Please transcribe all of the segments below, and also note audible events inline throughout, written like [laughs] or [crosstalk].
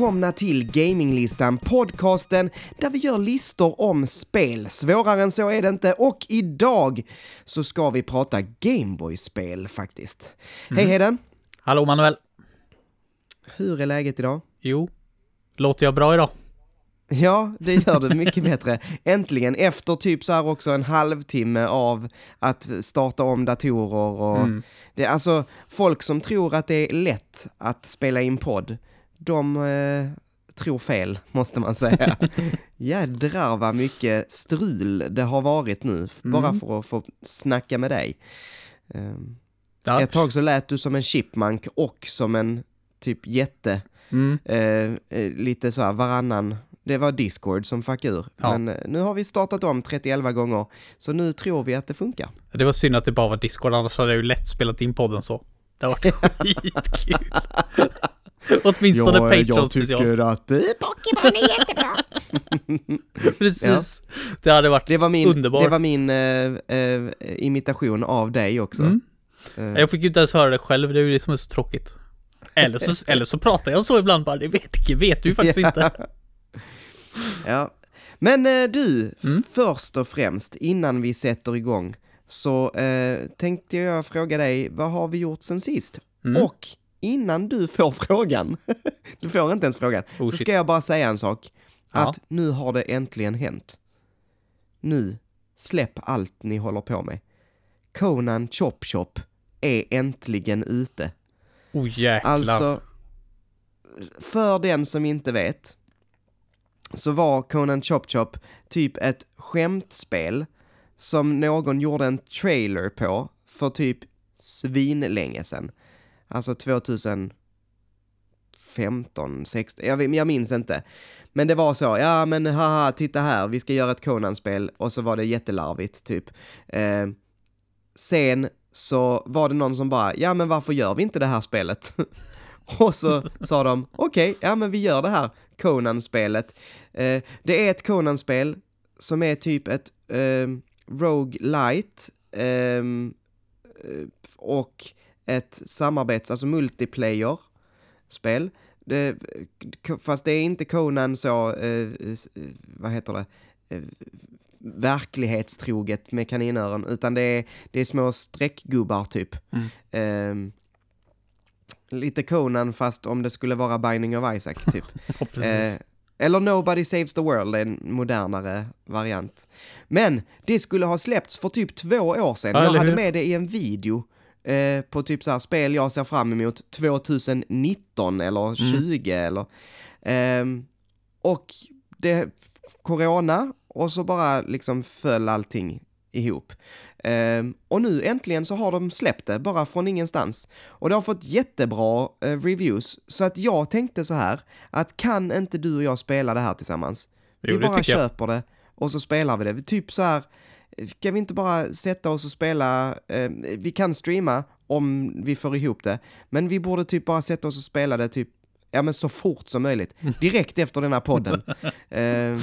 välkomna till Gaminglistan, podcasten där vi gör listor om spel. Svårare än så är det inte och idag så ska vi prata Gameboy-spel faktiskt. Hej Heden! Hallå Manuel! Hur är läget idag? Jo, låter jag bra idag? Ja, det gör det mycket bättre. Äntligen, efter typ så här också en halvtimme av att starta om datorer och Mm. det, alltså folk som tror att det är lätt att spela in podd, de eh, tror fel, [laughs] måste man säga. Jädrar vad mycket strul det har varit nu, bara Mm. för att få snacka med dig. Um, Ja. ett tag så lät du som en chipmunk och som en typ jätte Mm. eh, eh, lite så här varannan. Det var Discord som fuck ur. Ja. Men eh, nu har vi startat om 31 gånger, så nu tror vi att det funkar. Det var synd att det bara var Discord, annars hade jag ju lätt spelat in podden så. Det har varit [laughs] skitkul. [laughs] Åtminstone Patreon special. att... eh, Pokémon är jättebra. [laughs] Precis. Det hade varit Det var min, Underbar. det var min eh, eh, imitation av dig också. Mm. Eh, Jag fick ju inte ens höra det själv, det är ju det som är så tråkigt. Eller så, eller så pratar jag så ibland bara, det vet, vet du faktiskt Ja. inte. [laughs] ja. Men eh, du, Mm. först och främst, innan vi sätter igång, så eh, tänkte jag fråga dig, vad har vi gjort sen sist? Mm. Och innan du får frågan, [laughs] du får inte ens frågan, Oh, så ska jag bara säga en sak. Ja. Att nu har det äntligen hänt. Nu, släpp allt ni håller på med. Conan Chop Chop är äntligen ute. Oh jäklar. Alltså, för den som inte vet, så var Conan Chop Chop typ ett skämtspel som någon gjorde en trailer på för typ svinlänge sedan. Alltså 2015, 16, jag, jag minns inte. Men det var så, ja men haha, titta här, vi ska göra ett Conan-spel och så var det jättelarvigt typ. Eh, sen så var det någon som bara, ja men varför gör vi inte det här spelet? [laughs] och så sa de, okej, ja men vi gör det här Conan-spelet. Eh, det är ett Conan-spel som är typ ett eh, Rogue Light ehm, eh, och ett samarbets, alltså multiplayer-spel. Fast det är inte Conan så, eh, s- vad heter det, eh, verklighetstroget med kaninöron, utan det är, det är små streckgubbar typ. Mm. Ehm, lite Conan fast om det skulle vara Binding of Isaac typ. [laughs] Eh, eller Nobody Saves the World, en modernare variant. Men det skulle ha släppts för typ två år sedan. Ja, jag hade med det i en video eh, på typ så här spel jag ser fram emot 2019 eller Mm. 20 eller... ehm, och det, corona och så bara liksom föll allting ihop. Ehm, och nu äntligen så har de släppt det, bara från ingenstans. Och det har fått jättebra eh, reviews, så att jag tänkte så här, att kan inte du och jag spela det här tillsammans? Jo, vi bara tycker jag. köper det och så spelar vi det. Typ så här, kan vi inte bara sätta oss och spela, eh, vi kan streama om vi får ihop det, men vi borde typ bara sätta oss och spela det typ, ja men så fort som möjligt, direkt efter den här podden. [laughs] Ehm,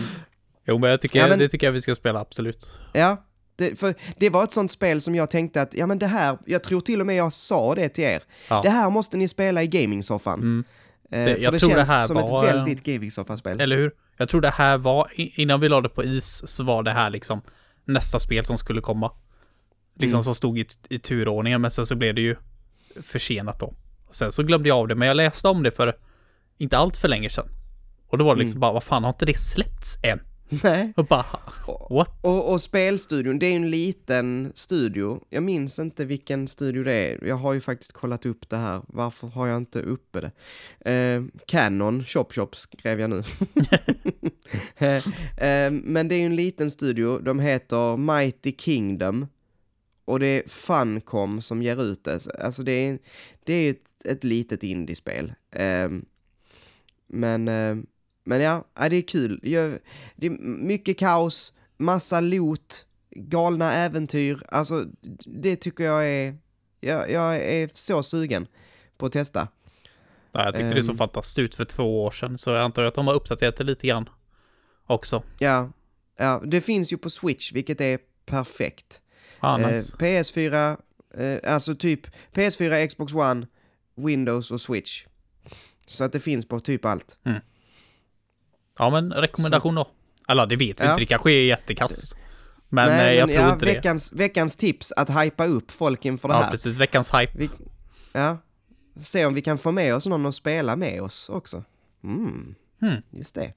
Jo, men jag tycker, Ja, men- det tycker jag vi ska spela, absolut. Ja, det, för det var ett sånt spel som jag tänkte att, ja men det här, jag tror till och med jag sa det till er. Ja. Det här måste ni spela i gamingsoffan. Mm. Eh, Det- för jag det tror det känns här som var, ett eh, väldigt gamingsoffan-spel. Eller hur? Jag tror det här var, innan vi la det på is, så var det här liksom nästa spel som skulle komma. Liksom Mm. som stod i, i turordningen, men sen så blev det ju försenat då. Och sen så glömde jag av det, men jag läste om det för inte allt för länge sedan. Och då var det liksom Mm. bara, vad fan har inte det släppts än? [laughs] Nej. Och bara, what? Och, och spelstudion, det är ju en liten studio. Jag minns inte vilken studio det är. Jag har ju faktiskt kollat upp det här. Varför har jag inte uppe det? Eh, Canon Shop Shop skrev jag nu. [laughs] Eh, eh, men det är ju en liten studio. De heter Mighty Kingdom. Och det är Funcom som ger ut det. Alltså det är, det är ett, ett litet indiespel. Eh, men, eh, men ja, det är kul. Det är mycket kaos, massa loot, galna äventyr. Alltså, det tycker jag är... Jag, jag är så sugen på att testa. Ja, jag tyckte det såg Ehm. fantastiskt ut för två år sedan, så jag antar att de har uppdaterat det lite grann också. Ja, ja, det finns ju på Switch, vilket är perfekt. Ah, Eh, nice. PS4, eh, alltså typ PS4, Xbox One, Windows och Switch. Så att det finns på typ allt. Ja, men rekommendation då. Eller det vet vi Ja. inte, det kanske är jättekass. Men Nej, eh, jag men tror ja, inte det. veckans, veckans tips att hypa upp folk inför det Ja, här. precis. Veckans hype. Vi, ja, se om vi kan få med oss någon att spela med oss också. Mm, Hmm. just det.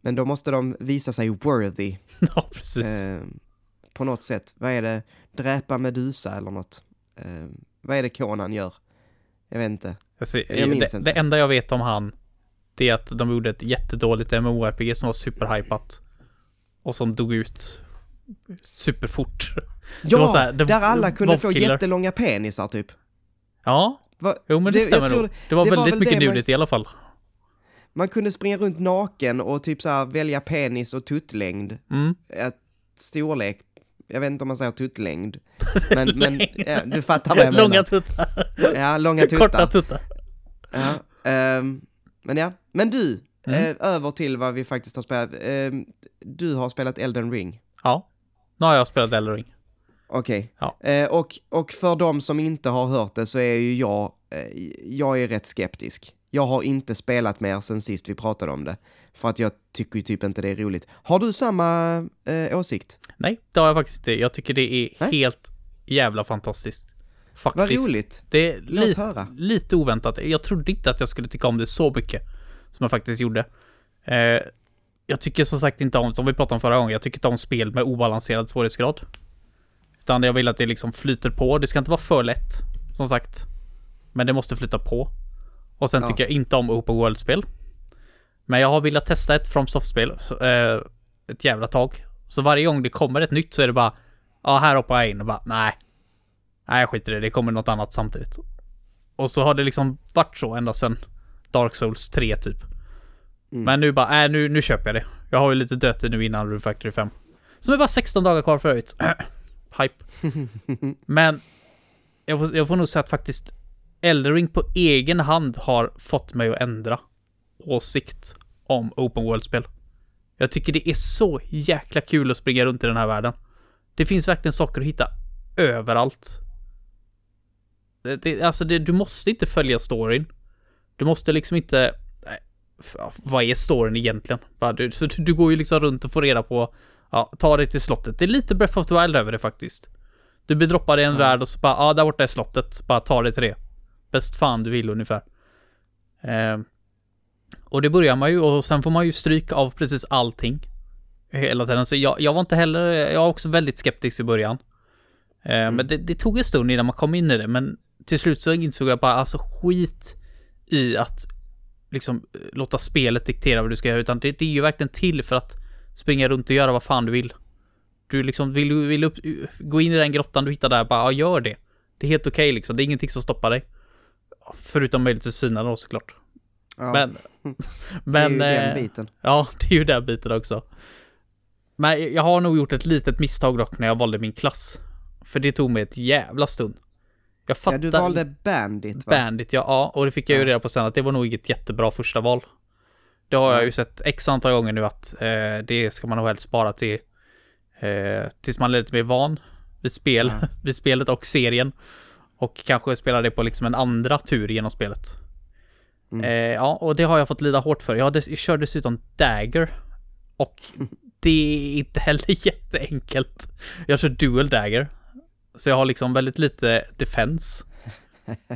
Men då måste de visa sig worthy [laughs] ja, precis. eh, på något sätt. Vad är det? Dräpa Medusa eller något? Eh, vad är det Conan gör? Jag vet inte. Alltså, jag minns det, inte. det enda jag vet om han, det är att de gjorde ett jättedåligt MMORPG som var superhypat. Och som dog ut superfort. Ja, var här, det- där alla kunde få jättelånga penisar typ. Ja, Va? jo men det, Det- stämmer nog. Det var det var väldigt väl mycket det man- nudigt i alla fall. Man kunde springa runt naken och typ så här välja penis och tuttlängd. Mm. Ett storlek. Jag vet inte om man säger tuttlängd. [laughs] Men, men ja, du fattar vad jag menar. Långa tuttar. Ja, långa tuttar. Korta tuttar. Ja, ehm, men ja, men du, Mm. eh, över till vad vi faktiskt har spelat. Ehm, du har spelat Elden Ring. Ja. Nu har jag spelat Elden Ring. Okej. Ja. Eh, och, och för de som inte har hört det så är ju jag, eh, jag är rätt skeptisk. Jag har inte spelat mer sen sist vi pratade om det. För att jag tycker ju typ inte det är roligt. Har du samma eh, åsikt? Nej, det har jag faktiskt inte. Jag tycker det är Nej. helt jävla fantastiskt. Faktiskt. Vad roligt. Det är Låt lite, höra. lite oväntat. Jag trodde inte att jag skulle tycka om det så mycket som jag faktiskt gjorde. Eh, jag tycker som sagt inte om, som vi pratade om förra gången, jag tycker inte om spel med obalanserad svårighetsgrad. Utan jag vill att det liksom flyter på. Det ska inte vara för lätt, som sagt. Men det måste flyta på. Och sen Ja. tycker jag inte om open world-spel. Men jag har velat testa ett FromSoft-spel eh, ett jävla tag. Så varje gång det kommer ett nytt så är det bara Ja, här hoppar jag in och bara nej. Nej, jag skiter i det. Det kommer något annat samtidigt. Och så har det liksom varit så ända sedan Dark Souls 3 typ. Mm. Men nu bara, äh, nu, nu köper jag det. Jag har ju lite dödtid nu innan Rune Factory 5. Som är bara 16 dagar kvar för övrigt. [clears throat] Hype. [laughs] Men jag får, jag får nog säga att faktiskt Eldering på egen hand har fått mig att ändra åsikt om open world-spel. Jag tycker det är så jäkla kul att springa runt i den här världen. Det finns verkligen saker att hitta överallt. Det, det, alltså, det, du måste inte följa storyn. Du måste liksom inte... ja, vad är storyn egentligen? Så du, går ju liksom runt och får reda på... Ja, ta dig till slottet. Det är lite Breath of the Wild över det faktiskt. Du blir droppad i en Ja. värld och så bara, ja, där borta är slottet. Bara ta dig till det. Bäst fan du vill ungefär. Eh, och det börjar man ju och sen får man ju stryk av precis allting. Hela tiden. Så jag, jag var inte heller, jag var också väldigt skeptisk i början. Eh, Men det, det tog en stund innan man kom in i det, men till slut så insåg jag bara, alltså skit i att liksom låta spelet diktera vad du ska göra, utan det, det är ju verkligen till för att springa runt och göra vad fan du vill. Du liksom vill, vill upp, gå in i den grottan du hittar där, bara ja, gör det. Det är helt okej liksom, det är ingenting som stoppar dig. Förutom möjligtvis fienden då såklart. Ja, Men, [laughs] det är men, ju den eh, biten. ja, det är ju den biten också. Men jag har nog gjort ett litet misstag dock när jag valde min klass. För det tog mig ett jävla stund. Jag fattar... Ja, du valde Bandit va? Bandit, ja, ja. Och det fick jag ju reda på sen att det var nog inget jättebra första val. Det har jag ju sett x antal gånger nu att eh, det ska man nog helst spara till eh, tills man är lite mer van vid spel, Ja. [laughs] vid spelet och serien. Och kanske spela det på liksom en andra tur genom spelet. Mm. Eh, ja, och det har jag fått lida hårt för. Jag, dess- jag kör dessutom Dagger. Och [laughs] det är inte heller [laughs] jätteenkelt. Jag kör Dual Dagger. Så jag har liksom väldigt lite defense.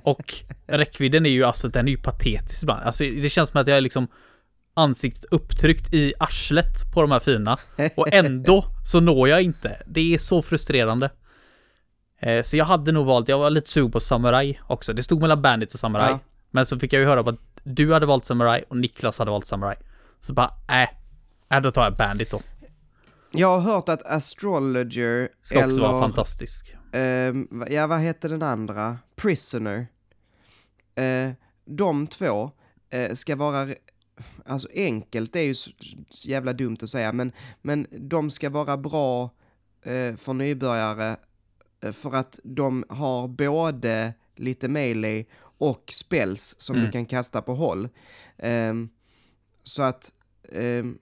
Och räckvidden är ju alltså, den är ju patetisk ibland. Alltså det känns som att jag är liksom ansiktet upptryckt i arslet på de här fina. Och ändå så når jag inte. Det är så frustrerande. Eh, Så jag hade nog valt, jag var lite sugen på Samurai också. Det stod mellan Bandit och Samurai. Ja. Men så fick jag ju höra att du hade valt Samurai och Niklas hade valt Samurai. Så bara, äh, äh då tar jag Bandit då. Jag har hört att Astrologer Ska också eller, vara fantastisk. Va- ja vad hette den andra? Prisoner. Eh, de två eh, ska vara, alltså enkelt det är ju så jävla dumt att säga, men, men de ska vara bra eh, för nybörjare eh, för att de har både lite melee och spells som Mm. du kan kasta på håll. Ehm, så att ehm,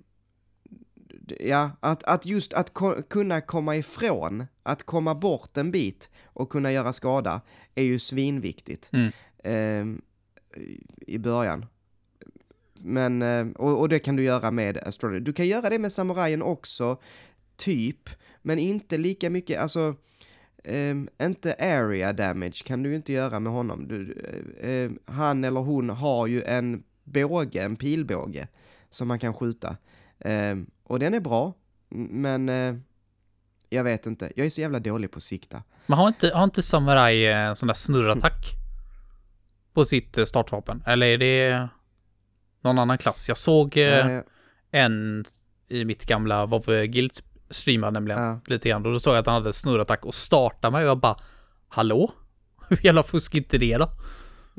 Ja, att, att just att ko- kunna komma ifrån, att komma bort en bit och kunna göra skada är ju svinviktigt. Mm. Ehm, i början. Men, eh, och, och det kan du göra med Astrology. Du kan göra det med samurajen också, typ, men inte lika mycket, alltså Um, inte area damage kan du inte göra med honom. Du, uh, han eller hon har ju en båge, en pilbåge, som man kan skjuta. Um, och den är bra, men uh, jag vet inte. Jag är så jävla dålig på att sikta. Men har inte, har inte Samurai en sån där snurrattack? på sitt startvapen? Eller är det någon annan klass? Jag såg uh, en i mitt gamla WoW Guild streamade nämligen ja. lite grann. Och då såg jag att han hade snurrattack och startade mig och jag bara Hallå? [laughs] Hur jävla fusk inte det då?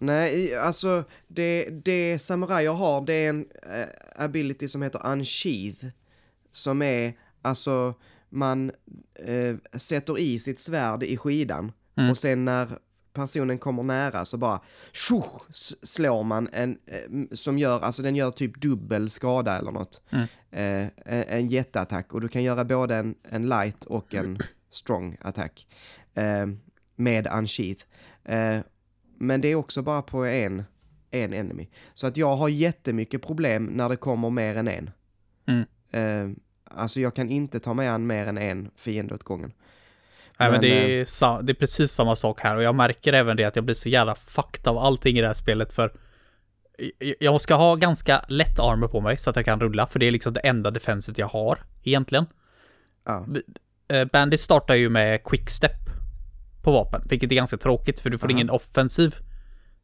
Nej, alltså det, det samurajer har det är en uh, ability som heter unsheath. Som är, alltså man uh, sätter i sitt svärd i skidan mm. och sen när personen kommer nära så bara tjoch, slår man en eh, som gör, alltså den gör typ dubbel skada eller något. Mm. En, en jätteattack och du kan göra både en, en light och en strong attack med unsheath. Men det är också bara på en, en enemy. Så att jag har jättemycket problem när det kommer mer än en. Mm. Eh, alltså jag kan inte ta mig an mer än en fiende åt gången. Nej men, men det, är, eh, det är precis samma sak här och jag märker även det att jag blir så jävla fucked av allting i det här spelet för jag ska ha ganska lätt armor på mig så att jag kan rulla för det är liksom det enda defenset jag har egentligen. Ja. Eh, Bandit startar ju med quickstep på vapen, vilket är ganska tråkigt för du får Aha. ingen offensiv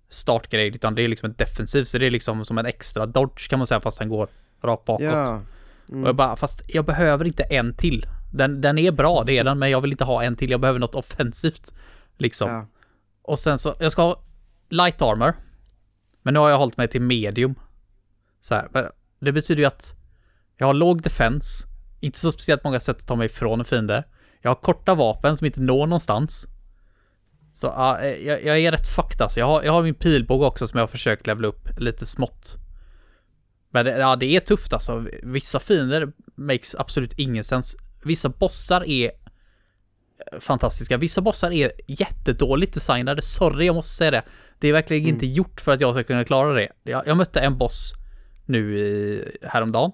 startgrej utan det är liksom en defensiv så det är liksom som en extra dodge kan man säga fast den går rakt bakåt. Ja. Mm. Och jag bara, fast jag behöver inte en till. Den, den är bra, det är den, men jag vill inte ha en till. Jag behöver något offensivt. Liksom. Ja. Och sen så, jag ska ha light armor. Men nu har jag hållit mig till medium. Så här, det betyder ju att jag har låg defense. Inte så speciellt många sätt att ta mig ifrån en fiende. Jag har korta vapen som inte når någonstans. Så uh, jag, jag, är rätt fucked alltså. Jag har, jag har min pilbåge också som jag har försökt levla upp lite smått. Men det, ja, det är tufft alltså. Vissa fiender makes absolut ingen sens. Vissa bossar är fantastiska. Vissa bossar är jättedåligt designade. Sorry, jag måste säga det. Det är verkligen mm. inte gjort för att jag ska kunna klara det. Jag, jag mötte en boss nu i, häromdagen.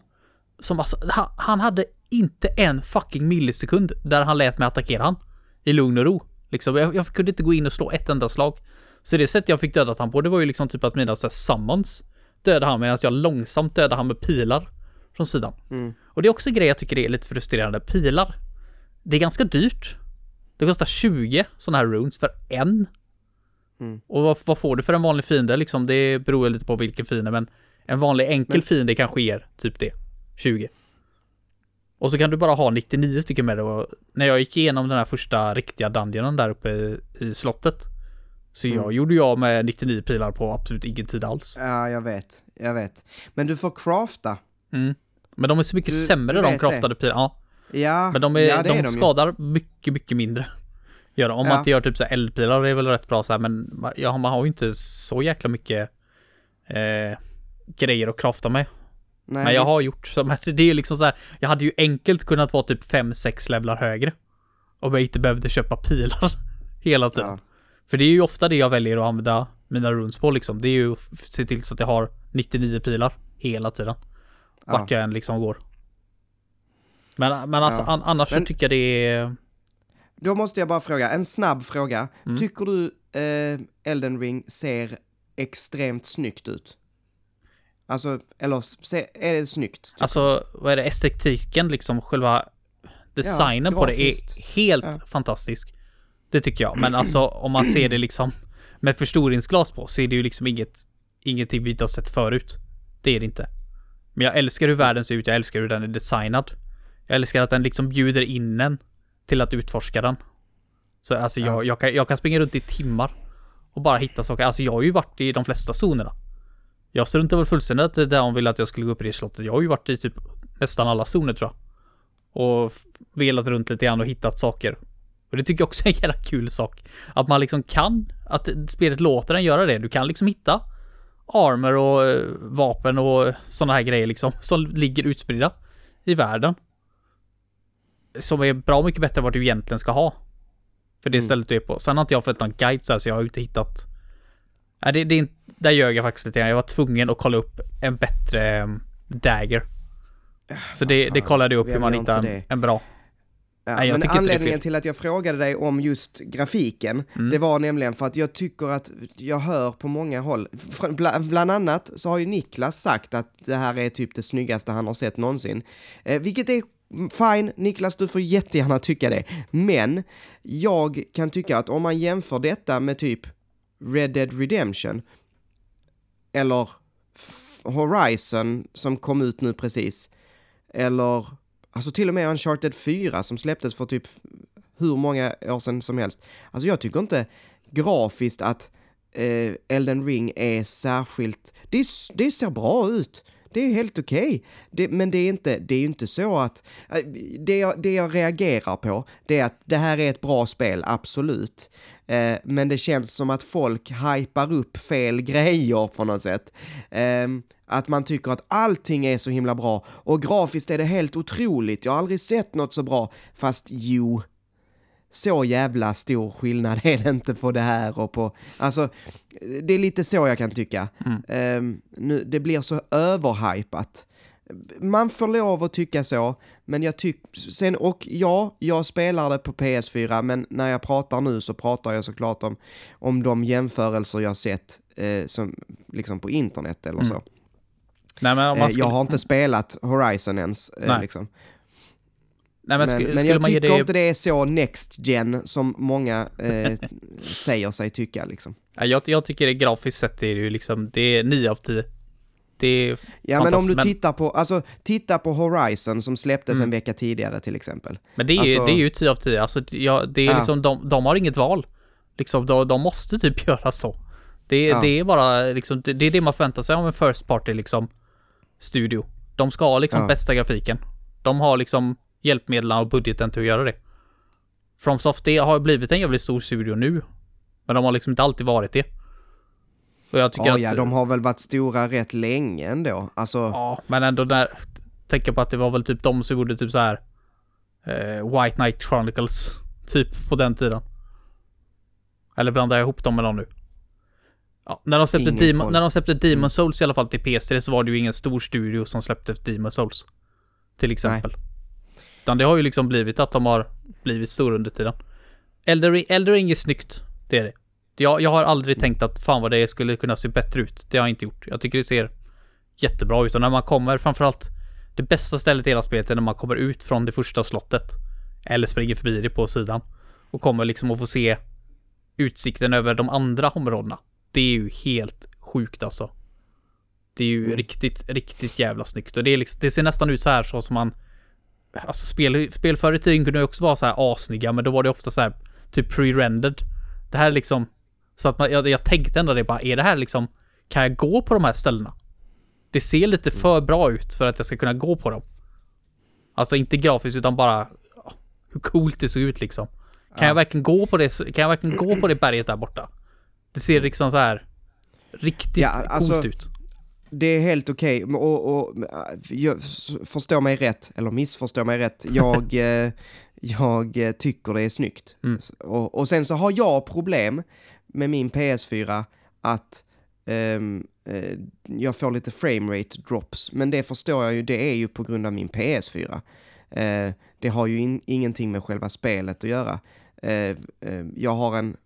Som alltså, han, han, hade inte en fucking millisekund där han lät mig attackera han. I lugn och ro. Liksom, jag, jag kunde inte gå in och slå ett enda slag. Så det sätt jag fick dödat han på, det var ju liksom typ att mina så här, summons dödade han medan jag långsamt dödade han med pilar från sidan. Mm. Och det är också en grej jag tycker är lite frustrerande. Pilar. Det är ganska dyrt. Det kostar 20 sådana här runes för en. Mm. Och vad, vad, får du för en vanlig fiende liksom? Det beror lite på vilken fiende, men en vanlig enkel men... fiende kanske ger typ det. 20. Och så kan du bara ha 99 stycken med det och när jag gick igenom den här första riktiga dungeonen där uppe i, i slottet så jag mm. gjorde jag med 99 pilar på absolut ingen tid alls. Ja, jag vet. Jag vet. Men du får crafta. Mm. Men de är så mycket du, sämre de craftade pilar. Ja. ja. Men de, är, ja, de, är de skadar ju. mycket, mycket mindre. [laughs] Gör de. Om ja. man inte gör typ så här eldpilar det är väl rätt bra så här, men ja, man har ju inte så jäkla mycket eh, grejer att crafta med. Nej, men jag visst. har gjort så, men det är ju liksom så här, jag hade ju enkelt kunnat vara typ 5-6 levlar högre. Om jag inte behövde köpa pilar [laughs] hela tiden. Ja. För det är ju ofta det jag väljer att använda mina runes på liksom. Det är ju att se till så att jag har 99 pilar hela tiden. Vart jag än liksom går. Men, men alltså ja. an, annars men, så tycker jag det är... Då måste jag bara fråga, en snabb fråga. Mm. Tycker du eh, Elden Ring ser extremt snyggt ut? Alltså, eller se, är det snyggt? Alltså, vad är det, estetiken liksom, själva designen ja, på det är helt ja. fantastisk. Det tycker jag. Men [clears throat] alltså om man ser det liksom med förstoringsglas på så är det ju liksom inget, ingenting vi inte har sett förut. Det är det inte. Men jag älskar hur världen ser ut, jag älskar hur den är designad. Jag älskar att den liksom bjuder in en till att utforska den. Så alltså ja. jag, jag, kan, jag kan springa runt i timmar och bara hitta saker. Alltså jag har ju varit i de flesta zonerna. Jag struntade väl fullständigt där de ville att jag skulle gå upp i det slottet. Jag har ju varit i typ nästan alla zoner tror jag. Och velat runt lite grann och hittat saker. Och det tycker jag också är en jävla kul sak. Att man liksom kan, att spelet låter en göra det. Du kan liksom hitta armor och eh, vapen och sådana här grejer liksom, [laughs] som ligger utspridda i världen. Som är bra mycket bättre än vad du egentligen ska ha. För det mm. stället du är på. Sen har inte jag följt någon guide så, här, så jag har inte hittat Nej, det, det är inte... Där ljög jag faktiskt lite grann. Jag var tvungen att kolla upp en bättre um, dagger. Så det, det kollade jag upp hur man hittar en, en bra. Ja, Nej, men anledningen till att jag frågade dig om just grafiken, Mm. det var nämligen för att jag tycker att jag hör på många håll, fr- bla- bland annat så har ju Niklas sagt att det här är typ det snyggaste han har sett någonsin. Eh, vilket är fine, Niklas du får jättegärna tycka det. Men jag kan tycka att om man jämför detta med typ Red Dead Redemption eller Horizon som kom ut nu precis, eller Alltså till och med Uncharted 4 som släpptes för typ hur många år sedan som helst. Alltså jag tycker inte grafiskt att eh, Elden Ring är särskilt... Det, det ser bra ut. Det är helt okej. okay. Men det är inte, det är ju inte så att... Eh, det jag, det jag reagerar på, det är att det här är ett bra spel, absolut. Eh, men det känns som att folk hypar upp fel grejer på något sätt. Ehm, att man tycker att allting är så himla bra och grafiskt är det helt otroligt. Jag har aldrig sett något så bra. Fast jo, så jävla stor skillnad [laughs] är det inte på det här och på... Alltså, det är lite så jag kan tycka. Ehm, nu, det blir så överhypat. Man får lov att tycka så, men jag tycker... Sen, och ja, jag spelar det på PS4, men när jag pratar nu så pratar jag såklart om, om de jämförelser jag sett eh, som, liksom på internet eller så. Nej, men Eh, skulle, Jag har inte spelat Horizon ens. eh, Nej. Liksom. nej, men, Men, men jag tycker det... inte det är så next gen som många eh, [laughs] säger sig tycka. Liksom. Ja, jag, jag tycker det grafiskt sett är det ju liksom, det är 9 av 10. Det är... Ja, men om du men- tittar på, alltså, titta på Horizon som släpptes Mm. en vecka tidigare till exempel. Men det är, Alltså- det är ju 10 av 10. Alltså, ja, det är Ja. liksom, de, de har inget val. Liksom, de, de måste typ [laughs] göra så. Det, Ja. det är bara liksom, det, det är det man förväntar sig av en first party liksom studio. De ska ha liksom Ja. bästa grafiken. De har liksom hjälpmedlen och budgeten till att göra det. FromSoft, det har blivit en jävligt stor studio nu. Men de har liksom inte alltid varit det. Och jag tycker Ja, att... ja, de har väl varit stora rätt länge ändå. Alltså, Ja, men ändå där... Tänka på att det var väl typ de som gjorde typ så här eh, White Knight Chronicles. Typ på den tiden. Eller blandar jag ihop dem med dem nu? Ja, när de släppte, Demon, när de släppte Demon Mm. Souls i alla fall till PS3 så var det ju ingen stor studio som släppte Demon Souls. Till exempel. Utan det har ju liksom blivit att de har blivit stora under tiden. Elder Ring, Elder Ring är snyggt. Det är det. Jag, jag har aldrig tänkt att fan vad det skulle kunna se bättre ut. Det har jag inte gjort. Jag tycker det ser jättebra ut och när man kommer framförallt det bästa stället i hela spelet är när man kommer ut från det första slottet. Eller springer förbi det på sidan. Och kommer liksom att få se utsikten över de andra områdena. Det är ju helt sjukt alltså. Det är ju Mm. riktigt, riktigt jävla snyggt. Och det, är liksom, det ser nästan ut så här så som man... Alltså spel, spel förr i tiden kunde ju också vara så här asnygga, men då var det ofta så här typ pre-rendered. Det här är liksom... Så att man, jag, jag tänkte ändå det bara, är det här liksom... Kan jag gå på de här ställena? Det ser lite för bra ut för att jag ska kunna gå på dem. Alltså inte grafiskt utan bara hur coolt det såg ut liksom. Kan Ja. jag verkligen gå på det, kan jag verkligen gå på det berget där borta? Det ser liksom så här riktigt Ja, alltså- coolt ut. det är helt okej. Och, och, s- förstå mig rätt, eller missförstå mig rätt. Jag, [laughs] eh, jag eh, tycker det är snyggt. Mm. Och, och sen så har jag problem med min PS4 att ehm, eh, jag får lite framerate drops. Men det förstår jag ju, det är ju på grund av min PS4. Eh, det har ju in, ingenting med själva spelet att göra. Eh, jag har en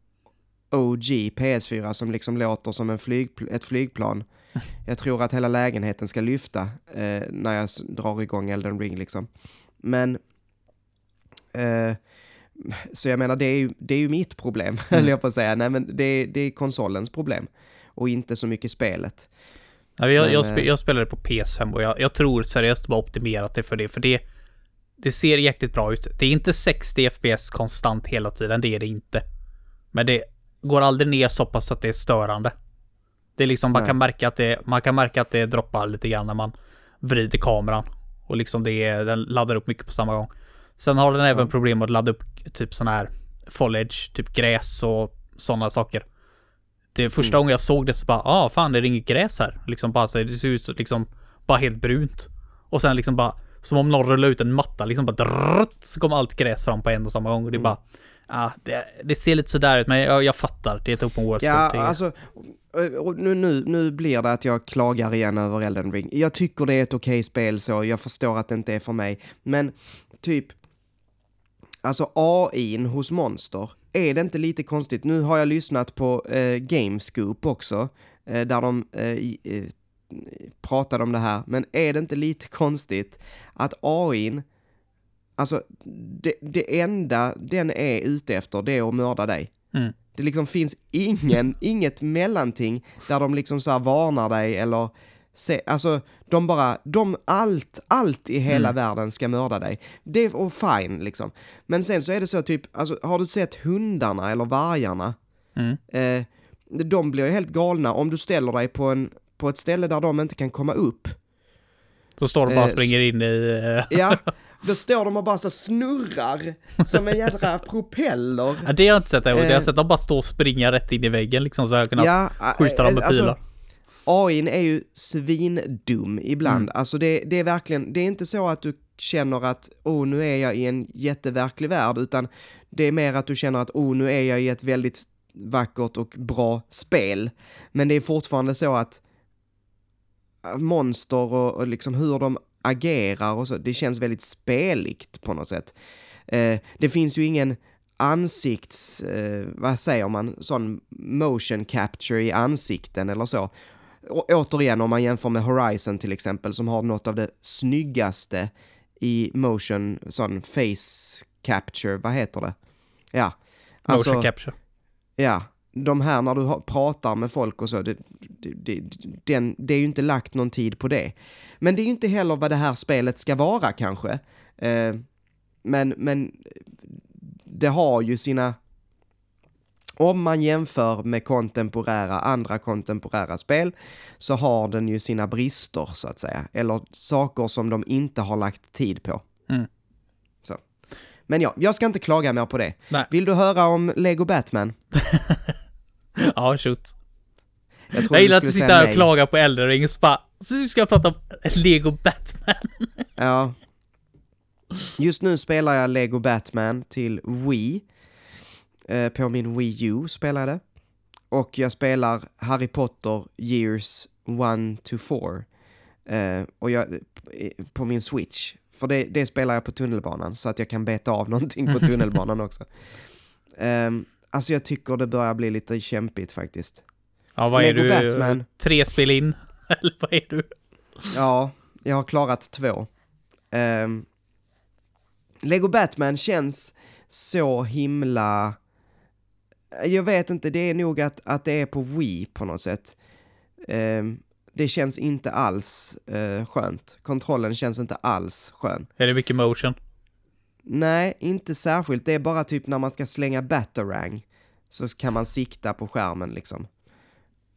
OG PS4 som liksom låter som en flyg, ett flygplan. [laughs] Jag tror att hela lägenheten ska lyfta när jag drar igång Elden Ring liksom. Men... Eh, så jag menar, det är ju, det är ju mitt problem, [laughs] höll jag på att säga. Nej, men det, det är konsolens problem. Och inte så mycket spelet. Nej, jag, Men, jag, spe, eh, jag spelade på PS5 och jag, jag tror seriöst bara optimerat det för det, för det det ser jäkligt bra ut. Det är inte 60 FPS konstant hela tiden, det är det inte. Men det går aldrig ner så pass att det är störande. Det är liksom, man Nej. kan märka att det, man kan märka att det droppar lite grann när man vrider kameran. Och liksom det är, den laddar upp mycket på samma gång. Sen har den även problem att ladda upp typ sån här foliage, typ gräs och sådana saker. Det första Mm. gången jag såg det så bara, ah fan det är inget gräs här. Liksom bara så, det ser ut så liksom, bara helt brunt. Och sen liksom bara, som om någon rullar ut en matta liksom bara drrrt, så kommer allt gräs fram på en och samma gång och det är Mm. bara, Ja, det, det ser lite sådär ut, men jag, jag fattar. Det är ett open world Ja. Det alltså, nu, nu, nu blir det att jag klagar igen över Elden Ring. Jag tycker det är ett okej spel så, jag förstår att det inte är för mig. Men typ, alltså AIn hos Monster, är det inte lite konstigt? Nu har jag lyssnat på eh, Gamescoop också, eh, där de eh, eh, pratade om det här, men är det inte lite konstigt att AIn, alltså det, det enda den är ute efter, det är att mörda dig. Mm. Det liksom finns ingen, inget mellanting där de liksom så varnar dig eller se, alltså de bara, de allt, allt i hela Mm. världen ska mörda dig. Det är och fine liksom. Men sen så är det så typ, alltså har du sett hundarna eller vargarna? Mm. Eh, de blir ju helt galna om du ställer dig på, en, på ett ställe där de inte kan komma upp. Så står de bara och eh, springer in i... eh, Ja, [laughs] då står de och bara så snurrar som en jädra propeller. Ja, det har jag inte sett än. Jag Eh. har sett dem bara stå och springa rätt in i väggen liksom, så jag har kunnat Ja, skjuta dem med alltså, pilar. AIn är ju svindum ibland. Mm. Alltså det, det är verkligen, det är inte så att du känner att oh nu är jag i en jätteverklig värld, utan det är mer att du känner att oh nu är jag i ett väldigt vackert och bra spel. Men det är fortfarande så att äh, monster och, och liksom hur de agerar och så, det känns väldigt speligt på något sätt. Eh, det finns ju ingen ansikts, eh, vad säger man, sån motion capture i ansikten eller så. Å- återigen om man jämför med Horizon till exempel som har något av det snyggaste i motion, sån face capture, vad heter det? Ja. Alltså, Motion capture. Ja, de här när du pratar med folk och så, det, det, det, det är ju inte lagt någon tid på det. Men det är ju inte heller vad det här spelet ska vara kanske. Eh, men, men det har ju sina... Om man jämför med kontemporära, andra kontemporära spel så har den ju sina brister så att säga. Eller saker som de inte har lagt tid på. Mm. Så. Men ja, jag ska inte klaga mer på det. Nej. Vill du höra om Lego Batman? [laughs] Ja, shoot. Jag, Jag gillar att du sitter här och klagar på Elden Ring och så bara, så ska jag prata om Lego Batman. Ja. Just nu spelar jag Lego Batman till Wii. Eh, på min Wii U det. Och jag spelar Harry Potter Years 1 to 4. Eh, och jag, eh, på min Switch. För det, det spelar jag på tunnelbanan så att jag kan beta av [laughs] någonting på tunnelbanan också. Um, alltså jag tycker det börjar bli lite kämpigt faktiskt. Ja, vad är Lego du? Batman. Tre spel in? [laughs] Eller vad är du? Ja, jag har klarat två. Ehm, Lego Batman känns så himla... Jag vet inte, det är nog att, att det är på Wii på något sätt. Ehm, det känns inte alls eh, skönt. Kontrollen känns inte alls skön. Är det mycket motion? Nej, inte särskilt. Det är bara typ när man ska slänga Batarang så kan man sikta på skärmen liksom.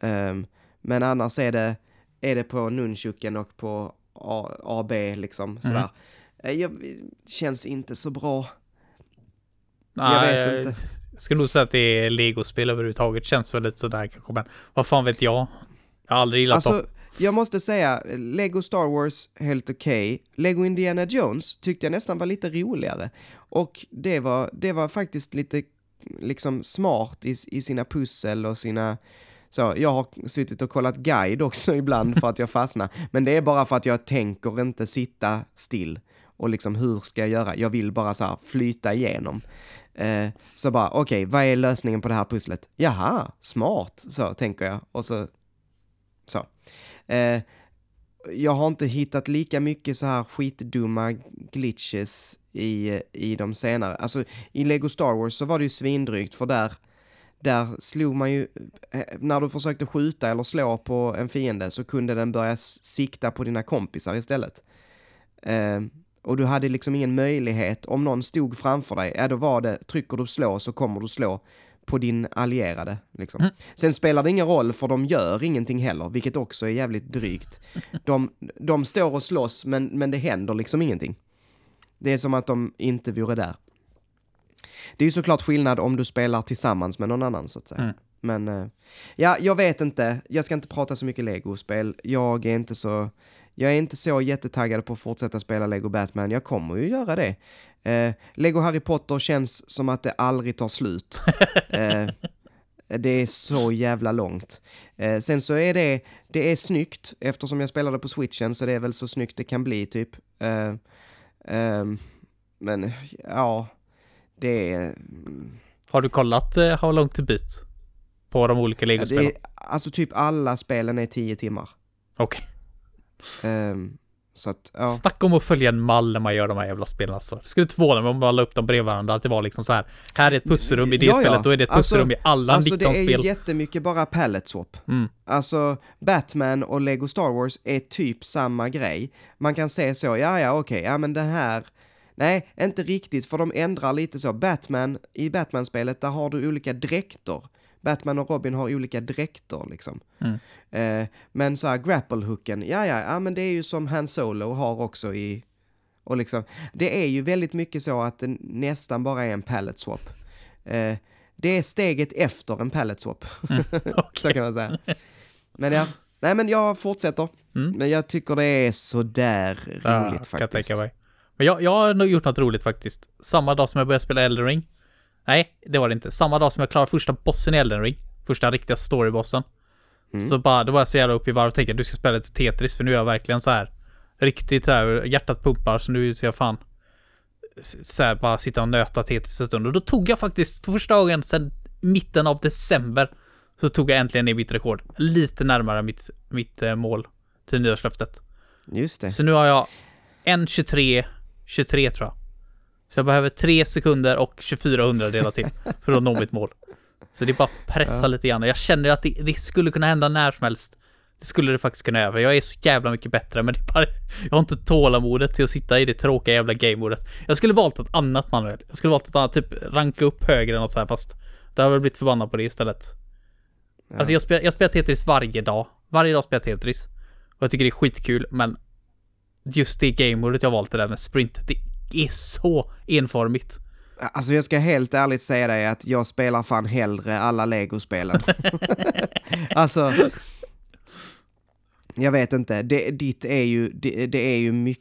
Ehm, men annars är det, är det på nunchuken och på A, AB liksom sådär. Eh, Jag, känns inte så bra. Jag vet inte. Jag skulle nog säga att det är Lego-spel överhuvudtaget. Känns väl lite sådär kanske, men vad fan vet jag? Jag har aldrig gillat dem. Alltså, jag måste säga, Lego Star Wars, helt okej. Lego Indiana Jones tyckte jag nästan var lite roligare. Och det var, det var faktiskt lite liksom smart i, i sina pussel och sina... Så, jag har suttit och kollat guide också [laughs] ibland för att jag fastnar. Men det är bara för att jag tänker inte sitta still. Och liksom hur ska jag göra? Jag vill bara så här flyta igenom. Eh, så bara, okej, vad är lösningen på det här pusslet? Jaha, smart, så tänker jag. Och så så. Eh, jag har inte hittat lika mycket så här skitdumma glitches i, i de senare. Alltså i Lego Star Wars så var det ju svindrygt för där, där slog man ju, eh, när du försökte skjuta eller slå på en fiende så kunde den börja sikta på dina kompisar istället. Eh, och du hade liksom ingen möjlighet, om någon stod framför dig, ja då var det, trycker du slå så kommer du slå på din allierade. Liksom. Mm. Sen spelar det ingen roll för de gör ingenting heller, vilket också är jävligt drygt. De, de står och slåss men, men det händer liksom ingenting. Det är som att de inte vore där. Det är ju såklart skillnad om du spelar tillsammans med någon annan så att säga. Mm. Men eh, ja, jag vet inte. Jag ska inte prata så mycket Lego-spel. Jag är inte så Jag är inte så jättetaggad på att fortsätta spela Lego Batman. Jag kommer ju göra det. Eh, Lego Harry Potter känns som att det aldrig tar slut. [laughs] eh, det är så jävla långt. Eh, sen så är det, det är snyggt, eftersom jag spelade på switchen så det är väl så snyggt det kan bli typ. Eh, ehm, men ja, det är... Har du kollat How long to beat? På de olika Ja, legospelen? det är, alltså typ alla spelen är 10 timmar. Okej. Ehm, så att, ja. Snacka om att följa en mall när man gör de här jävla spelen alltså. Det skulle inte förvåna mig om man la upp dem bredvid varandra, att det var liksom så här. Här är ett pusselrum i det Ja, ja. spelet, då är det ett pusselrum Alltså- i alla Alltså 19 det är spel. ju jättemycket bara palette swap. Mm. Alltså Batman och Lego Star Wars är typ samma grej. Man kan se så, ja ja okej, ja men den här Nej, inte riktigt, för de ändrar lite så. Batman, i Batman-spelet, där har du olika dräkter. Batman och Robin har olika dräkter liksom. Mm. Eh, men så här, grapple-hooken, ja, ja, ja, men det är ju som Han Solo har också i... Och liksom, det är ju väldigt mycket så att det nästan bara är en palette swap. Eh, det är steget efter en palette swap. [laughs] så kan man säga. Men ja, nej men jag fortsätter. Mm. Men jag tycker det är sådär roligt Ja, kan jag faktiskt. tänka mig. Men jag, jag har nog gjort något roligt faktiskt. Samma dag som jag började spela Elden Ring. Nej, det var det inte. Samma dag som jag klarade första bossen i Elden Ring. Första riktiga storybossen. Mm. Så bara, då var jag så jävla uppe i varv och tänkte att du ska spela lite Tetris för nu är jag verkligen så här riktigt så här, hjärtat pumpar så nu ska jag fan så här, bara sitta och nöta Tetris en stund. Och då tog jag faktiskt för första gången sedan mitten av december så tog jag äntligen ner mitt rekord. Lite närmare mitt, mitt eh, mål till nyårslöftet. Just det. Så nu har jag en 23, 23 tror jag. Så jag behöver 3 sekunder och 24 hundradelar till för att nå mitt mål. Så det är bara att pressa Ja. lite grann. Jag känner att det, det skulle kunna hända när som helst. Det skulle det faktiskt kunna göra. Jag är så jävla mycket bättre, men det är bara, jag har inte tålamodet till att sitta i det tråkiga jävla gamemodet. Jag skulle valt ett annat manuel. Jag skulle valt ett annat, typ ranka upp högre än något så här, fast det har väl blivit förbannad på det istället. Ja. Alltså jag spelar, jag spelar Tetris varje dag. Varje dag spelar jag Tetris. Och jag tycker det är skitkul, men just det gamemodet jag valt det där med sprint, det är så enformigt. Alltså jag ska helt ärligt säga dig att jag spelar fan hellre alla Lego-spelen. [laughs] alltså, jag vet inte, det, ditt är ju, det, det är ju my,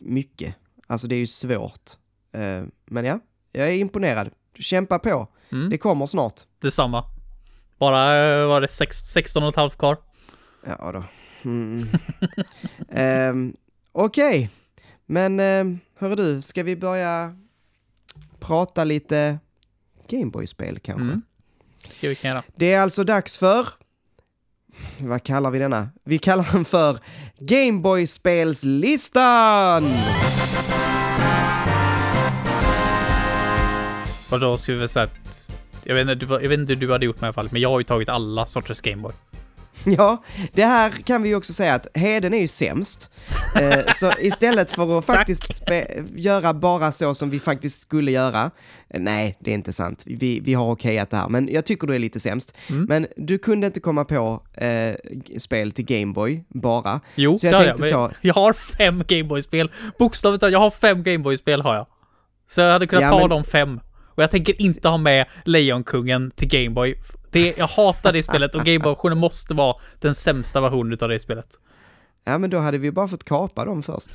mycket. Alltså det är ju svårt. Eh, men ja, jag är imponerad. Kämpa på, Mm. det kommer snart. Detsamma. Bara, eh, var det sex, 16 och ett halvt kvar? Ja då. Mm. [laughs] Ehm, Okej, men um, hörru du, ska vi börja prata lite Gameboy-spel kanske? Mm. Det vi kan göra. Det är alltså dags för... Vad kallar vi denna? Vi kallar den för Gameboy-spelslistan! Och då skulle vi säga att... Jag vet, inte, jag vet inte hur du hade gjort med i alla fall, men jag har ju tagit alla sorters Gameboy. [laughs] Ja, det här kan vi ju också säga att Heden är ju sämst. Eh, så istället för att [laughs] faktiskt göra bara så som vi faktiskt skulle göra. eh, nej, det är inte sant. Vi, vi har okejat det här, men jag tycker du är lite sämst. Mm. Men du kunde inte komma på eh, spel till Gameboy bara. Jo, Så jag tänkte men så- Jag har fem Gameboy-spel. Bokstavligt talat, jag har fem Gameboy-spel har jag. Så jag hade kunnat Ja, ta men- de fem. Och jag tänker inte ha med Lejonkungen till Gameboy. Det, jag hatar det spelet och Gameboy-versionen måste vara den sämsta versionen utav det spelet. Ja, men då hade vi bara fått kapa dem först.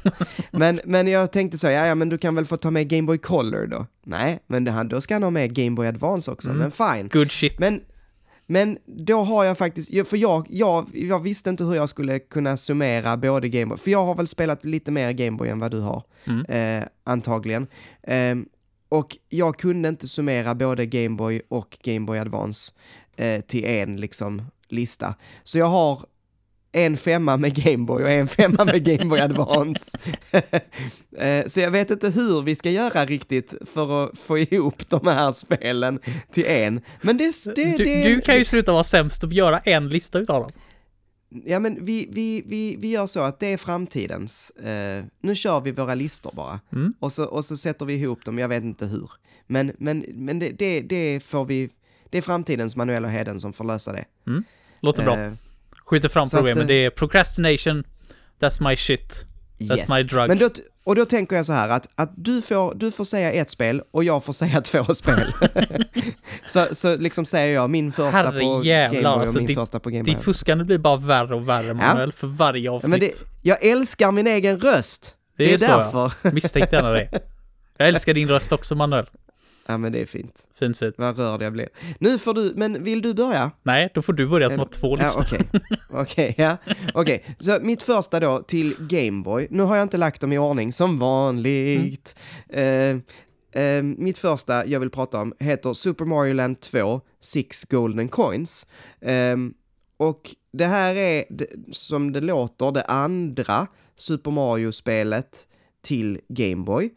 men, men jag tänkte så, ja, ja, men du kan väl få ta med Gameboy Color då? Nej, men det, då ska han ha med Gameboy Advance också, Mm. men fine. Good shit. Men, men då har jag faktiskt, för jag, jag, jag visste inte hur jag skulle kunna summera både Gameboy, för jag har väl spelat lite mer Gameboy än vad du har, Mm. eh, antagligen. Ehm, och jag kunde inte summera både Gameboy och Gameboy Advance eh, till en liksom lista. Så jag har en femma med Gameboy och en femma med Gameboy [laughs] Advance. [laughs] Eh, Så jag vet inte hur vi ska göra riktigt för att få ihop de här spelen till en. Men det... det, Du, det du kan ju sluta vara sämst och göra en lista utav dem. Ja men vi, vi, vi, vi gör så att det är framtidens. Eh, nu kör vi våra listor bara. Mm. Och, så, och så sätter vi ihop dem, jag vet inte hur. Men, men, men det, det, det får vi... Det är framtidens Manuel och Heden som får lösa det. Låter bra. Eh, Skjuter fram så att, eh, Det är procrastination, that's my shit. That's my drug. Men då, och då tänker jag så här att, att du, får, du får säga ett spel och jag får säga [laughs] två spel. [laughs] så, så liksom säger jag min första på Herrejävlar, Game Boy och alltså, min ditt- första på Game Boy. Ditt fuskande blir bara värre och värre, Manuel, för varje Ja, avsnitt. men det, jag älskar min egen röst. Det Det är är, så, ja. därför. Misstänkte gärna det. [laughs] Jag älskar din röst också, Manuel. Ja men det är fint. Fint, fint. Vad rörd jag blir. Nu får du, men vill du börja? Nej, då får du börja som har två Ja, listor. okej. Okej, ja. Okej, så mitt första då till Gameboy. Nu har jag inte lagt dem i ordning, som vanligt. Eh, eh, mitt första jag vill prata om heter Super Mario Land 2, Six Golden Coins. Eh, och det här är, som det låter, det andra Super Mario-spelet till Gameboy.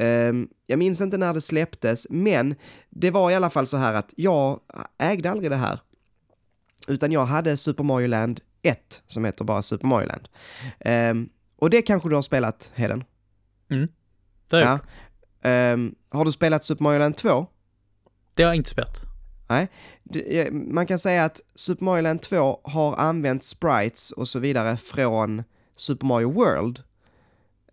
Um, jag minns inte när det släpptes, men det var i alla fall så här att jag ägde aldrig det här. Utan jag hade Super Mario Land 1, som heter bara Super Mario Land. Ehm, och det kanske du har spelat, Heden? Det, har jag Ja. Ehm, har du spelat Super Mario Land 2? det har jag inte spelat. Eh, Man kan säga att Super Mario Land 2 har använt sprites och så vidare från Super Mario World.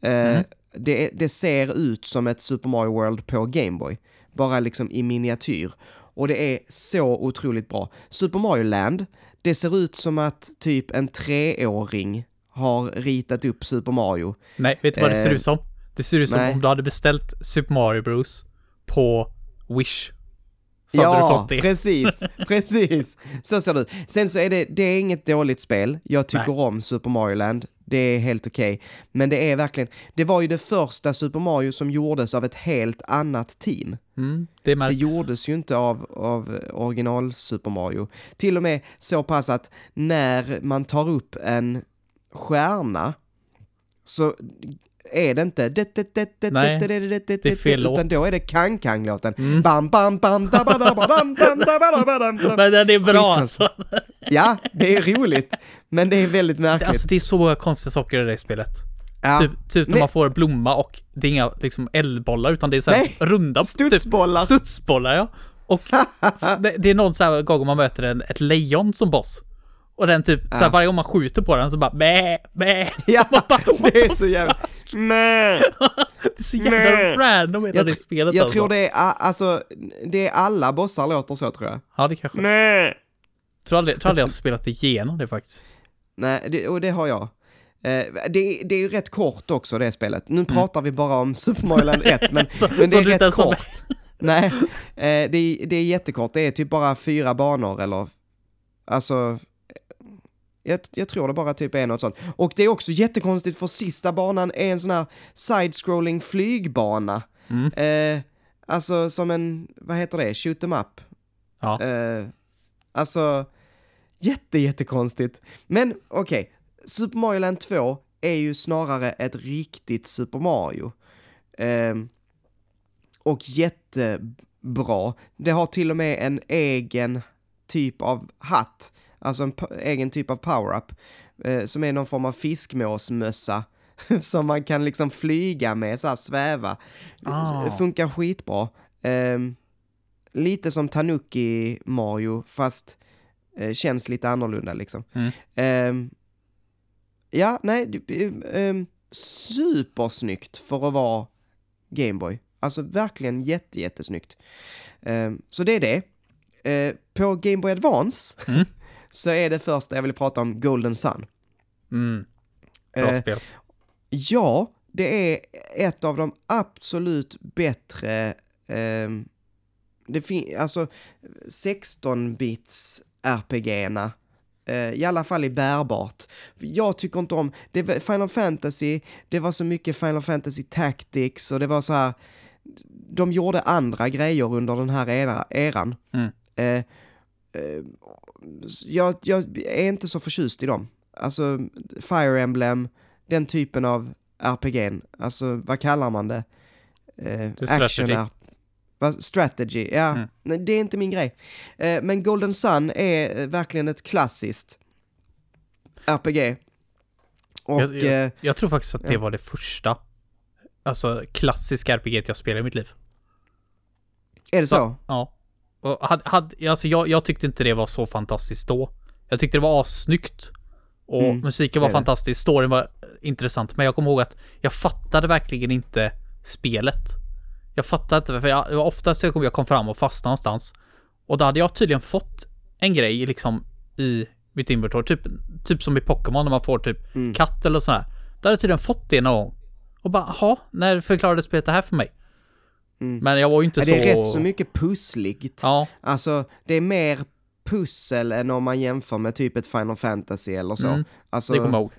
Mm. Det, det ser ut som ett Super Mario World på Game Boy, bara liksom i miniatyr. Och det är så otroligt bra. Super Mario Land, det ser ut som att typ en treåring har ritat upp Super Mario. Nej, vet du vad det ser Eh, ut som? Det ser ut som nej. om du hade beställt Super Mario Bros på Wish. Så hade du fått det. precis, [laughs] precis. Så ser det ut. Sen så är det, det är inget dåligt spel. Jag tycker Nej. om Super Mario Land. Det är helt okej. Men det är verkligen, det var ju det första Super Mario som gjordes av ett helt annat team. Mm, det Det gjordes ju inte av, av original Super Mario. Till och med så pass att när man tar upp en stjärna så är det inte Nej, det är fel utan låt. då är det Kang-Kang-låten. Mm. Bam, bam, bam, da, ba, da, ba, dam, dam, da, ba, da, ba, dam, dam. Men den är bra alltså. Ja, det är roligt, men det är väldigt märkligt. Alltså det är så många konstiga saker i det spelet. ja. Typ, typ när Men- man får blomma och det är inga liksom eldbollar utan det är så här Nej, runda Studsbollar. Typ, studsbollar ja. Och [laughs] det, det är någon så här gång man möter en, ett lejon som boss. Och den typ, så Ja. varje gång man skjuter på den så bara bä, bä. [laughs] Ja, det är så jävla... Nej. [laughs] Det är så jävla Nej. random hela Jag, det spelet jag alltså. tror det är, alltså, det är alla bossar låter så tror jag. Ja, det kanske. Nej. Tror aldrig, tror aldrig jag har spelat igenom det faktiskt. Nej, det, och det har jag. Eh, det, det är ju rätt kort också det spelet. Nu pratar vi bara om [laughs] Super Mario Land 1, men, Så- men det är rätt kort. Nej, eh, det, är, det är jättekort. Det är typ bara fyra banor eller, alltså, jag, jag tror det bara typ är något sånt. Och det är också jättekonstigt för sista banan är en sån här side-scrolling flygbana. Mm. Eh, alltså som en, vad heter det, shoot em up. Ja. Eh, alltså, jätte, jättekonstigt. Men okej, Super Mario Land 2 är ju snarare ett riktigt Super Mario. Ehm, och jättebra. Det har till och med en egen typ av hatt, alltså en egen typ av power-up, eh, som är någon form av fiskmåsmössa [laughs] som man kan liksom flyga med, så här sväva. Ah. Funkar skitbra. Ehm, lite som Tanuki Mario, fast eh, känns lite annorlunda liksom. Mm. Ehm, ja, nej, det- ehm, supersnyggt för att vara Gameboy. Alltså verkligen jätte, jättesnyggt. Ehm, så det är det. Eh, på Game Boy Advance Mm. Så är det första jag vill prata om Golden Sun. Mm. Bra Eh, spel. Ja, det är ett av de absolut bättre, ehm, det fin- alltså 16-bits RPG-erna. eh, I alla fall i bärbart. Jag tycker inte om, det var Final Fantasy, det var så mycket Final Fantasy Tactics och det var så här, de gjorde andra grejer under den här era, eran. Mm. Eh, eh, jag, jag är inte så förtjust i dem. Alltså, Fire Emblem, den typen av RPG'n, alltså vad kallar man det? Eh, Det är strategy. R- vad- strategy, ja. Mm. Nej, det är inte min grej. Eh, men Golden Sun är eh, verkligen ett klassiskt RPG. Och, Jag- jag- eh, Jag tror faktiskt att det ja. var det första, alltså klassiska RPG jag spelade i mitt liv. är det så? Ja. Och hade, hade, alltså jag, jag tyckte inte det var så fantastiskt då. Jag tyckte det var assnyggt. Och Mm, musiken var fantastisk, storyn var intressant, men jag kommer ihåg att jag fattade verkligen inte spelet. Jag fattade inte, för jag, det var ofta så kom jag kom fram och fastnade någonstans. Och då hade jag tydligen fått en grej liksom i mitt inventory, typ, typ som i Pokémon när man får typ Mm. katt eller sådär. Då hade jag tydligen fått det någon gång. Och bara, jaha, när förklarade spelet det här för mig? Mm. Men jag var ju inte så... det är rätt så mycket pussligt. Ja, Alltså, det är mer pussel än om man jämför med typ ett Final Fantasy eller så. Mm, alltså, det kommer jag ihåg.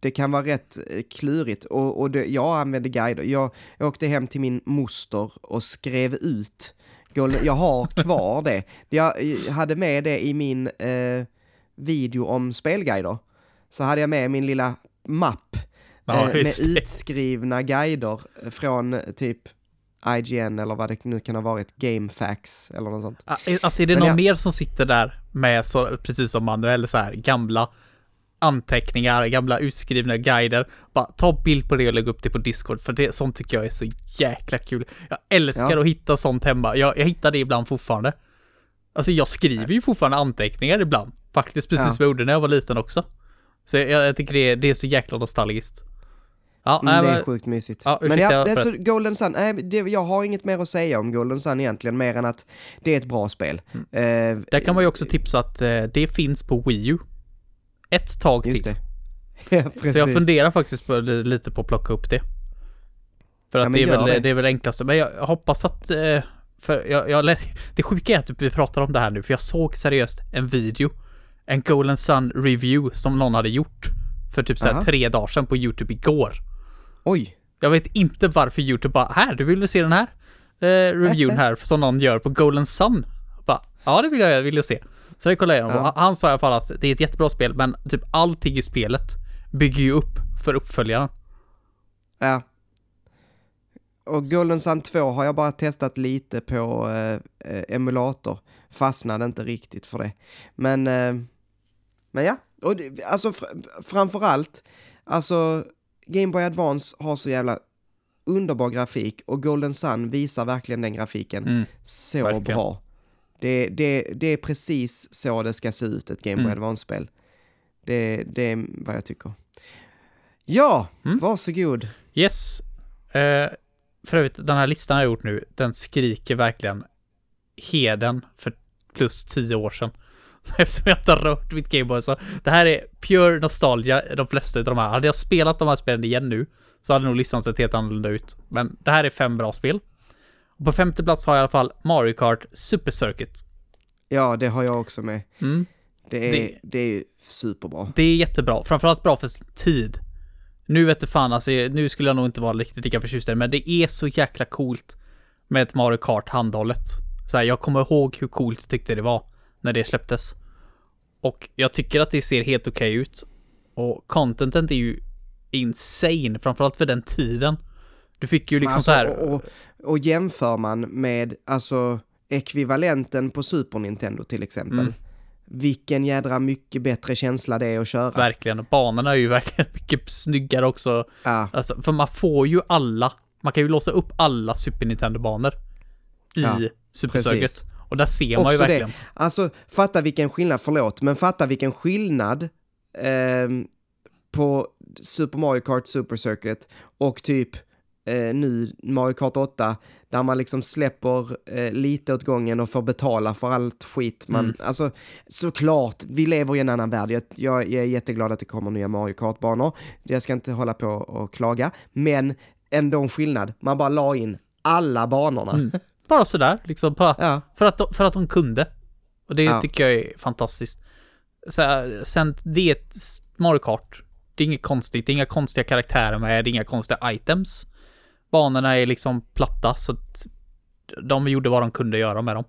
det kan vara rätt eh, klurigt och, och det, jag använde guider. Jag, jag åkte hem till min moster och skrev ut. Jag har [laughs] kvar det. Jag, jag hade med det i min eh, video om spelguider. Så hade jag med min lilla mapp Ja, eh, med utskrivna guider från eh, typ IGN eller vad det nu kan ha varit, GameFAQs eller något sånt. Ah, Alltså är det Men någon jag- mer som sitter där med så, precis som Manuel, så här gamla anteckningar, gamla utskrivna guider. Bara ta bild på det och lägg upp det på Discord, för det, sånt tycker jag är så jäkla kul. Jag älskar Ja. att hitta sånt hemma. Jag, jag hittar det ibland fortfarande. Alltså jag skriver ju fortfarande anteckningar ibland. Faktiskt precis Ja. som jag gjorde när jag var liten också. Så jag, jag tycker det är, det är så jäkla nostalgiskt. Ja, Mm, det är sjukt mysigt. Ja, men ja, det är så Golden Sun, nej, det, jag har inget mer att säga om Golden Sun egentligen, mer än att det är ett bra spel. Mm. Eh, där kan man ju också tipsa att eh, det finns på Wii U. Ett tag till. det. [laughs] ja, precis. Så jag funderar faktiskt på, li- lite på att plocka upp det. För Ja, att men det, är väl, det. det. är väl enklaste. Men jag hoppas att... eh, För jag, jag läs, [laughs] det sjuka är att vi pratar om det här nu, för jag såg seriöst en video. En Golden Sun review som någon hade gjort. För typ såhär Aha. tre dagar sedan på YouTube igår. Oj, Jag vet inte varför YouTube bara, här, du vill se den här? Eh, reviewn här [laughs] som någon gör på Golden Sun. Bara, ja det vill jag, vill jag se. Så det kollade jag igenom. Ja. Han sa i alla fall att det är ett jättebra spel, men typ allting i spelet bygger ju upp för uppföljaren. ja. Och Golden Sun 2 har jag bara testat lite på eh, emulator. Fastnade inte riktigt för det. Men, eh, men ja, och det, alltså fr- framförallt, alltså Game Boy Advance har så jävla underbar grafik och Golden Sun visar verkligen den grafiken Mm. så verkligen. bra. Det, det, det är precis så det ska se ut, ett Game Boy Mm. Advance-spel. Det, det är vad jag tycker. Ja, Mm. varsågod. Yes. Eh, för övrigt, den här listan jag har gjort nu, den skriker verkligen heden för plus tio år sedan. [laughs] Eftersom jag inte har rört mitt Gameboy så det här är pure nostalgia, de flesta av de här. Hade jag spelat de här spelen igen nu så hade nog listan sett helt annorlunda ut. Men det här är fem bra spel. Och på femte plats har jag i alla fall Mario Kart Super Circuit. Ja, det har jag också med. Mm. Det är, Det- det, är superbra. Det är jättebra, framförallt bra för sin tid. Nu vet du fan, alltså, nu skulle jag nog inte vara riktigt lika förtjust i men det är så jäkla coolt med ett Mario Kart handhållet. Så här, jag kommer ihåg hur coolt jag tyckte det var när det släpptes. Och jag tycker att det ser helt okej ut. Och contentet är ju insane, framförallt för den tiden. Du fick ju liksom alltså, så här... och, och, och jämför man med alltså, ekvivalenten på Super Nintendo till exempel. Mm. Vilken jädra mycket bättre känsla det är att köra. Verkligen. Banorna är ju [laughs] verkligen mycket snyggare också. Ja, Alltså, för man får ju alla, man kan ju låsa upp alla Super Nintendo-banor i Ja, Super precis. Circuit. Och där ser man ju Också det. verkligen. alltså fatta vilken skillnad, förlåt, men fatta vilken skillnad ehm, på Super Mario Kart Super Circuit och typ eh, nu Mario Kart 8 där man liksom släpper eh, lite åt gången och får betala för allt skit man, Mm. alltså såklart, vi lever i en annan värld. Jag, jag är jätteglad att det kommer nya Mario Kart-banor. Jag ska inte hålla på och klaga, men ändå en skillnad. Man bara la in alla banorna. Mm. [laughs] Bara sådär, liksom. Bara, Ja, för, att de, för att de kunde. Och det Ja. tycker jag är fantastiskt. Så, sen, det är ett Mario Kart. Det är inget konstigt, det är inga konstiga karaktärer med, det är inga konstiga items. Banorna är liksom platta, så att de gjorde vad de kunde göra med dem.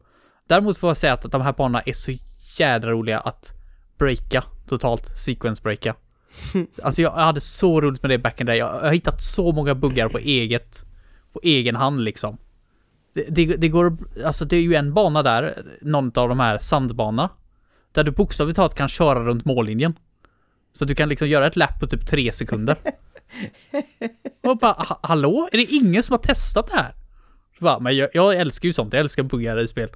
Däremot får jag säga att de här banorna är så jädra roliga att breaka totalt, sequence breaka. [laughs] Alltså jag hade så roligt med det back in day. Jag har hittat så många buggar på eget, på egen hand liksom. Det, det, det går, alltså det är ju en bana där, någon av de här sandbanorna. Där du bokstavligt talat kan köra runt mållinjen. Så du kan liksom göra ett lapp på typ tre sekunder. [laughs] Och bara, ha- hallå? Är det ingen som har testat det här? Så bara, men jag, jag älskar ju sånt, jag älskar buggar i spel.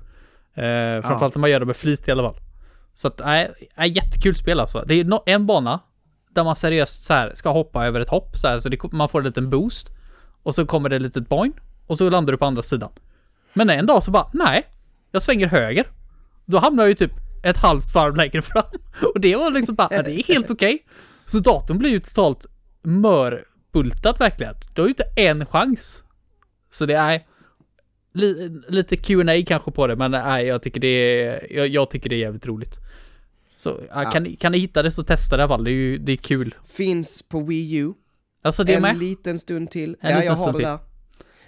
Eh, framförallt när man gör det med flit i alla fall. Så att, nej, nej jättekul spel alltså. Det är no, en bana där man seriöst så här ska hoppa över ett hopp så här, så det, man får en liten boost. Och så kommer det ett litet boing. Och så landar du på andra sidan. Men en dag så bara, nej. Jag svänger höger. Då hamnar jag ju typ ett halvt varv längre fram. [laughs] Och det var liksom bara, ja, det är helt okej. Okay. Så datorn blir ju totalt mörbultat verkligen. Du har ju inte en chans. Så det är li, lite Q&A kanske på det, men nej, jag tycker det är, jag, jag tycker det är jävligt roligt. Så ja. kan, kan ni hitta det så testa det i alla fall, det är ju, det är kul. Finns på Wii U. Alltså det en med? liten stund till. En ja, jag har det där.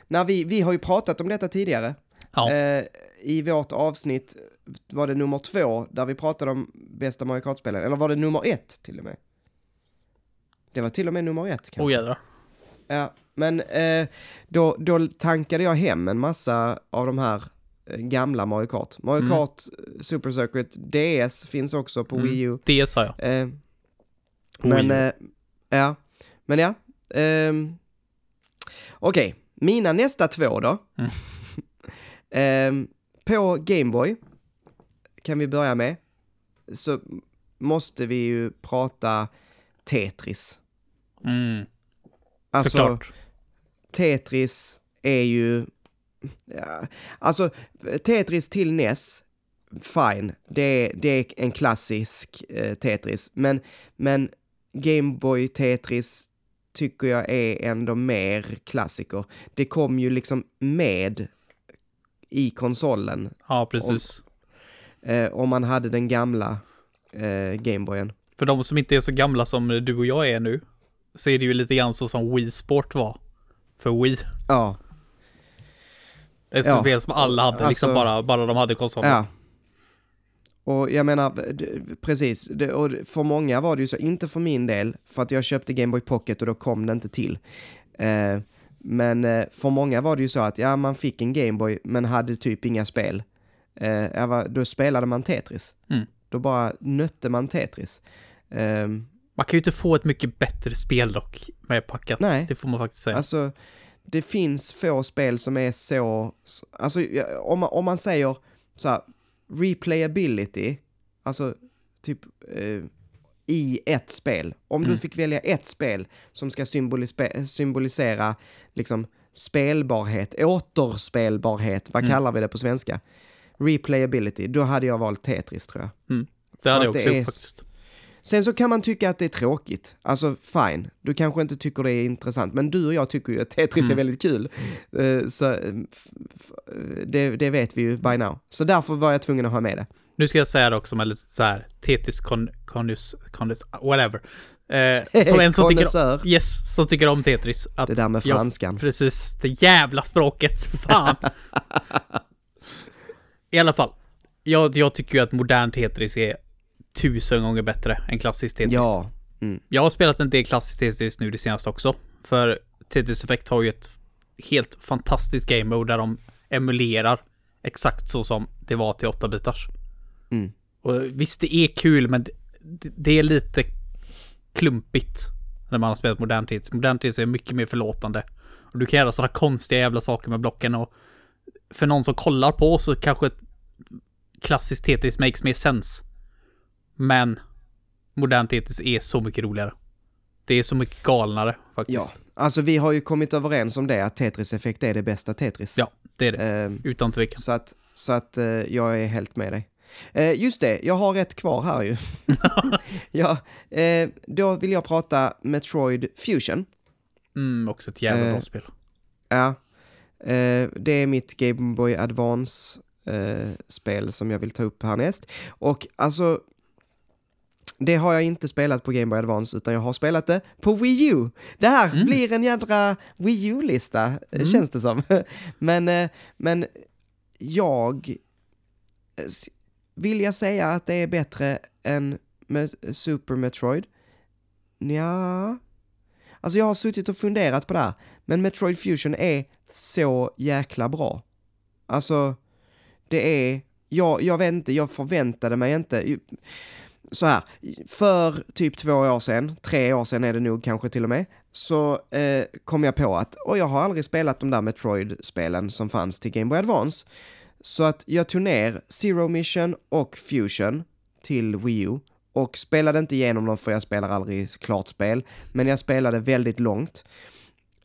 När vi, vi har ju pratat om detta tidigare. Ja. Eh, I vårt avsnitt var det nummer två, där vi pratade om bästa Mario Kart-spelen, eller var det nummer ett till och med? Det var till och med nummer ett kanske. Oh jädrar. Ja, men eh, då, då tankade jag hem en massa av de här eh, gamla Mario Kart. Mario mm. Kart Super Circuit DS finns också på mm. Wii U. DS har jag. Eh, men, eh, ja, men ja. Eh, Okej, okay. Mina nästa två då. Mm. [laughs] Ehm, på Gameboy kan vi börja med. Så måste vi ju prata Tetris. Mm. Alltså, Såklart. Tetris är ju... Ja, alltså, Tetris till NES, fine, det är, det är en klassisk eh, Tetris. Men, men Gameboy Tetris tycker jag är ändå mer klassiker. Det kom ju liksom med i konsolen. Ja, precis. Om, eh, om man hade den gamla eh, Gameboyen. För de som inte är så gamla som du och jag är nu, så är det ju lite grann så som Wii Sport var. För Wii. Ja. Ett ja. spel som alla hade, liksom alltså, liksom bara, bara de hade konsolen. Ja. Och jag menar, precis, det, och för många var det ju så, inte för min del, för att jag köpte Game Boy Pocket och då kom det inte till. Eh, men eh, för många var det ju så att, ja, man fick en Game Boy men hade typ inga spel. Eh, var, då spelade man Tetris. Mm. Då bara nötte man Tetris. Um, man kan ju inte få ett mycket bättre spel dock med packat. Nej. Det får man faktiskt säga. Alltså, det finns få spel som är så, alltså om man, om man säger så här, replayability, alltså typ eh, i ett spel. Om mm. du fick välja ett spel som ska symbolisera liksom spelbarhet, återspelbarhet, vad mm. kallar vi det på svenska? Replayability, då hade jag valt Tetris tror jag. Mm. Det hade jag också gjort faktiskt. Sen så kan man tycka att det är tråkigt. Alltså fine, du kanske inte tycker det är intressant, men du och jag tycker ju att Tetris mm. är väldigt kul. Uh, så det, det, vet vi ju by now. Så därför var jag tvungen att ha med det. Nu ska jag säga det också med så här, Tetris kon, konus, konus, whatever. Eh, som [laughs] en som tycker, yes, som tycker om Tetris. Att det där med franskan. Jag, precis, det jävla språket. [laughs] Fan. I alla fall. Jag, jag tycker ju att modern Tetris är tusen gånger bättre än klassisk Tetris. Ja. Mm. Jag har spelat en del klassisk Tetris nu det senaste också. För Tetris Effect har ju ett helt fantastiskt game mode där de emulerar exakt så som det var till 8-bitars. Mm. Och visst, det är kul, men det, det är lite klumpigt när man har spelat modern Tetris. Modern Tetris är mycket mer förlåtande. Och du kan göra sådana konstiga jävla saker med blocken och för någon som kollar på så kanske klassiskt Tetris makes mer sense. Men modern Tetris är så mycket roligare. Det är så mycket galnare faktiskt. Ja, alltså vi har ju kommit överens om det, att Tetris-effekt är det bästa Tetris. Ja, det är det. Uh, Utan tvekan. Så att, så att uh, jag är helt med dig. Uh, just det, jag har ett kvar här ju. [laughs] ja, uh, då vill jag prata Metroid Fusion. Mm, också ett jävla bra spel. Ja, det är mitt Game Boy Advance-spel som jag vill ta upp härnäst. Och alltså, det har jag inte spelat på Game Boy Advance, utan jag har spelat det på Wii U. Det här mm. blir en jädra Wii U-lista, mm. känns det som. [laughs] Men, eh, men jag... Vill jag säga att det är bättre än Super Metroid? Ja. Alltså jag har suttit och funderat på det här, men Metroid Fusion är så jäkla bra. Alltså, det är... Jag, jag vet inte, jag förväntade mig inte så här, för typ två år sedan, tre år sedan är det nog kanske till och med, så eh, kom jag på att, och jag har aldrig spelat de där Metroid-spelen som fanns till Game Boy Advance. Så att jag tog ner Zero Mission och Fusion till Wii U och spelade inte igenom dem för jag spelar aldrig klart spel, men jag spelade väldigt långt.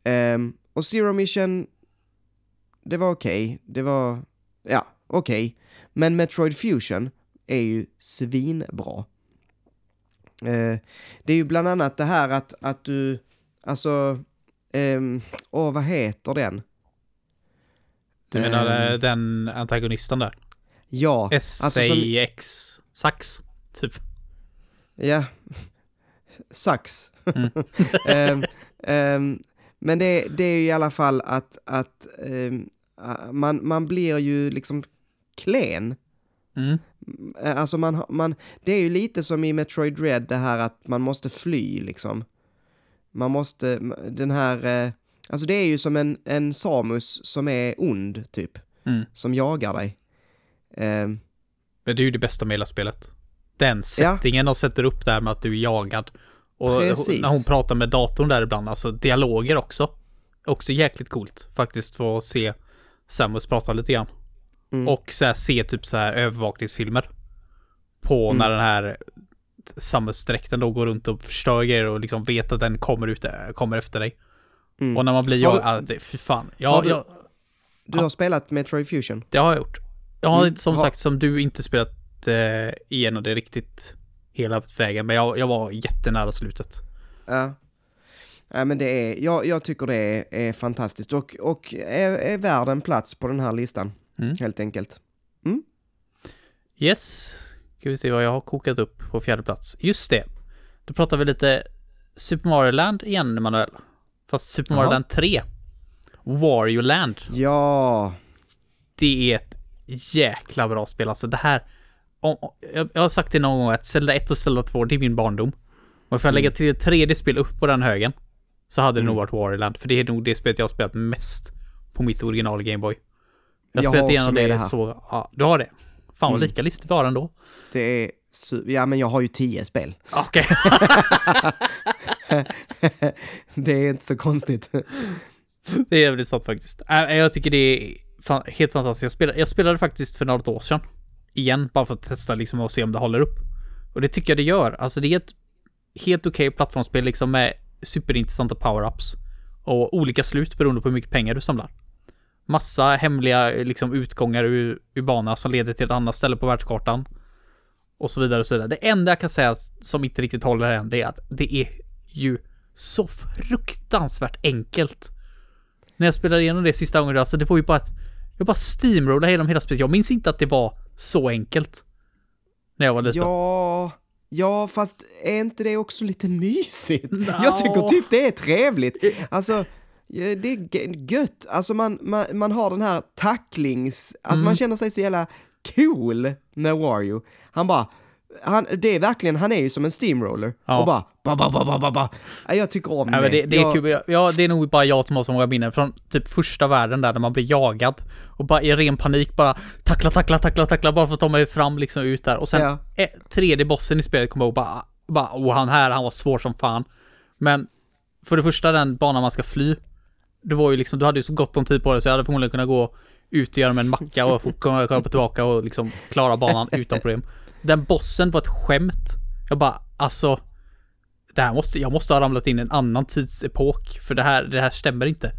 Um, och Zero Mission, det var okej, det var, ja, okej. Men Metroid Fusion är ju svinbra. Eh, det är ju bland annat det här att, att du, alltså, ehm, åh vad heter den? Du menar Ehm, eh, den antagonisten där? Ja, alltså som, SAX, sax, typ. ja, [laughs] sax. Mm. [laughs] Ehm, ehm, men det, det är ju i alla fall att, att ehm, man, man blir ju liksom klen. Mm. Eh, Alltså man, man, det är ju lite som i Metroid Dread det här att man måste fly liksom. Man måste, den här, eh, alltså det är ju som en, en Samus som är ond typ, Mm. som jagar dig. Ehm, Men det är ju det bästa med hela spelet. Den settingen de sätter upp där med att du är jagad. Och Precis. när hon pratar med datorn där ibland, alltså dialoger också. Också jäkligt coolt faktiskt att se Samus prata lite grann. Mm. Och så här, se typ så här övervakningsfilmer. På Mm. när den här Samus-dräkten då går runt och förstör grejer och liksom vet att den kommer ut, kommer efter dig. mm. Och när man blir Har jag, ja, det, fy fan. Ja, Har du- jag, Du har spelat Metroid Fusion? det har jag gjort. Jag har Mm, som ha- sagt som du inte spelat eh, igenom det riktigt hela vägen, men jag, jag var jättenära slutet. Ja. Nej men det är, jag, jag tycker det är, är fantastiskt och, och är, är värd en plats på den här listan, Mm. helt enkelt. Yes, ska vi se vad jag har kokat upp på fjärde plats. Just det. Då pratar vi lite Super Mario Land igen, Emanuel. Fast Super Mario Jaha. Land 3. Wario Land. Ja, Det är ett jäkla bra spel. Alltså det här... Om, jag, jag har sagt det någon gång att Zelda 1 och Zelda 2, det är min barndom. Och ifall jag lägger till ett tredje spel upp på den högen så hade det nog varit Wario Land. För det är nog det spelet jag har spelat mest på mitt original Gameboy. Jag har Jag spelat igenom det, det här. så... Ja, du har det. Fan vad Mm. lika listor vi har ändå. det är, ja men jag har ju tio spel. Okej. [laughs] det är inte så konstigt. Det är jävligt sant faktiskt. Äh, Jag tycker det är fan, helt fantastiskt. Jag spelade, jag spelade faktiskt för något år sedan. Igen, bara för att testa liksom och se om det håller upp. Och det tycker jag det gör. Alltså det är ett helt okej plattformsspel liksom med superintressanta power-ups. Och olika slut beroende på hur mycket pengar du samlar. Massa hemliga liksom utgångar ur, ur banan som leder till ett annat ställe på världskartan. Och så vidare och så vidare. Det enda jag kan säga som inte riktigt håller än, det är att det är ju så fruktansvärt enkelt när jag spelade igenom det sista gången, alltså det var ju bara att jag bara steamrollade genom hela spelet. Jag minns inte att det var så enkelt. När jag var liten. Ja, ja fast är inte det också lite mysigt? Nå. Jag tycker typ det är trevligt. Alltså, ja, det är gött. Alltså man, man, man har den här tacklings, alltså Mm. man känner sig så jävla cool med Wario. Han bara, han, det är verkligen, han är ju som en steamroller. Ja. Och bara, ba, ba, ba, ba, ba, ba. Ja, Jag tycker om Ja, det, det är Jag- kul. Ja, det är nog bara jag som har så många minnen från typ första världen där, när man blir jagad. Och bara i ren panik bara tackla, tackla, tackla, tackla, bara för att ta mig fram liksom ut där. Och sen Ja. eh, tredje bossen i spelet kommer jag ihåg bara, bara, oh han här, han var svår som fan. Men för det första den banan man ska fly, det var ju liksom, du hade ju så gott om tid på det så jag hade förmodligen kunnat gå ut och göra mig en macka och få komma tillbaka och liksom klara banan [laughs] utan problem. Den bossen var ett skämt. Jag bara, alltså, det här måste, jag måste ha ramlat in i en annan tidsepok, för det här, det här stämmer inte.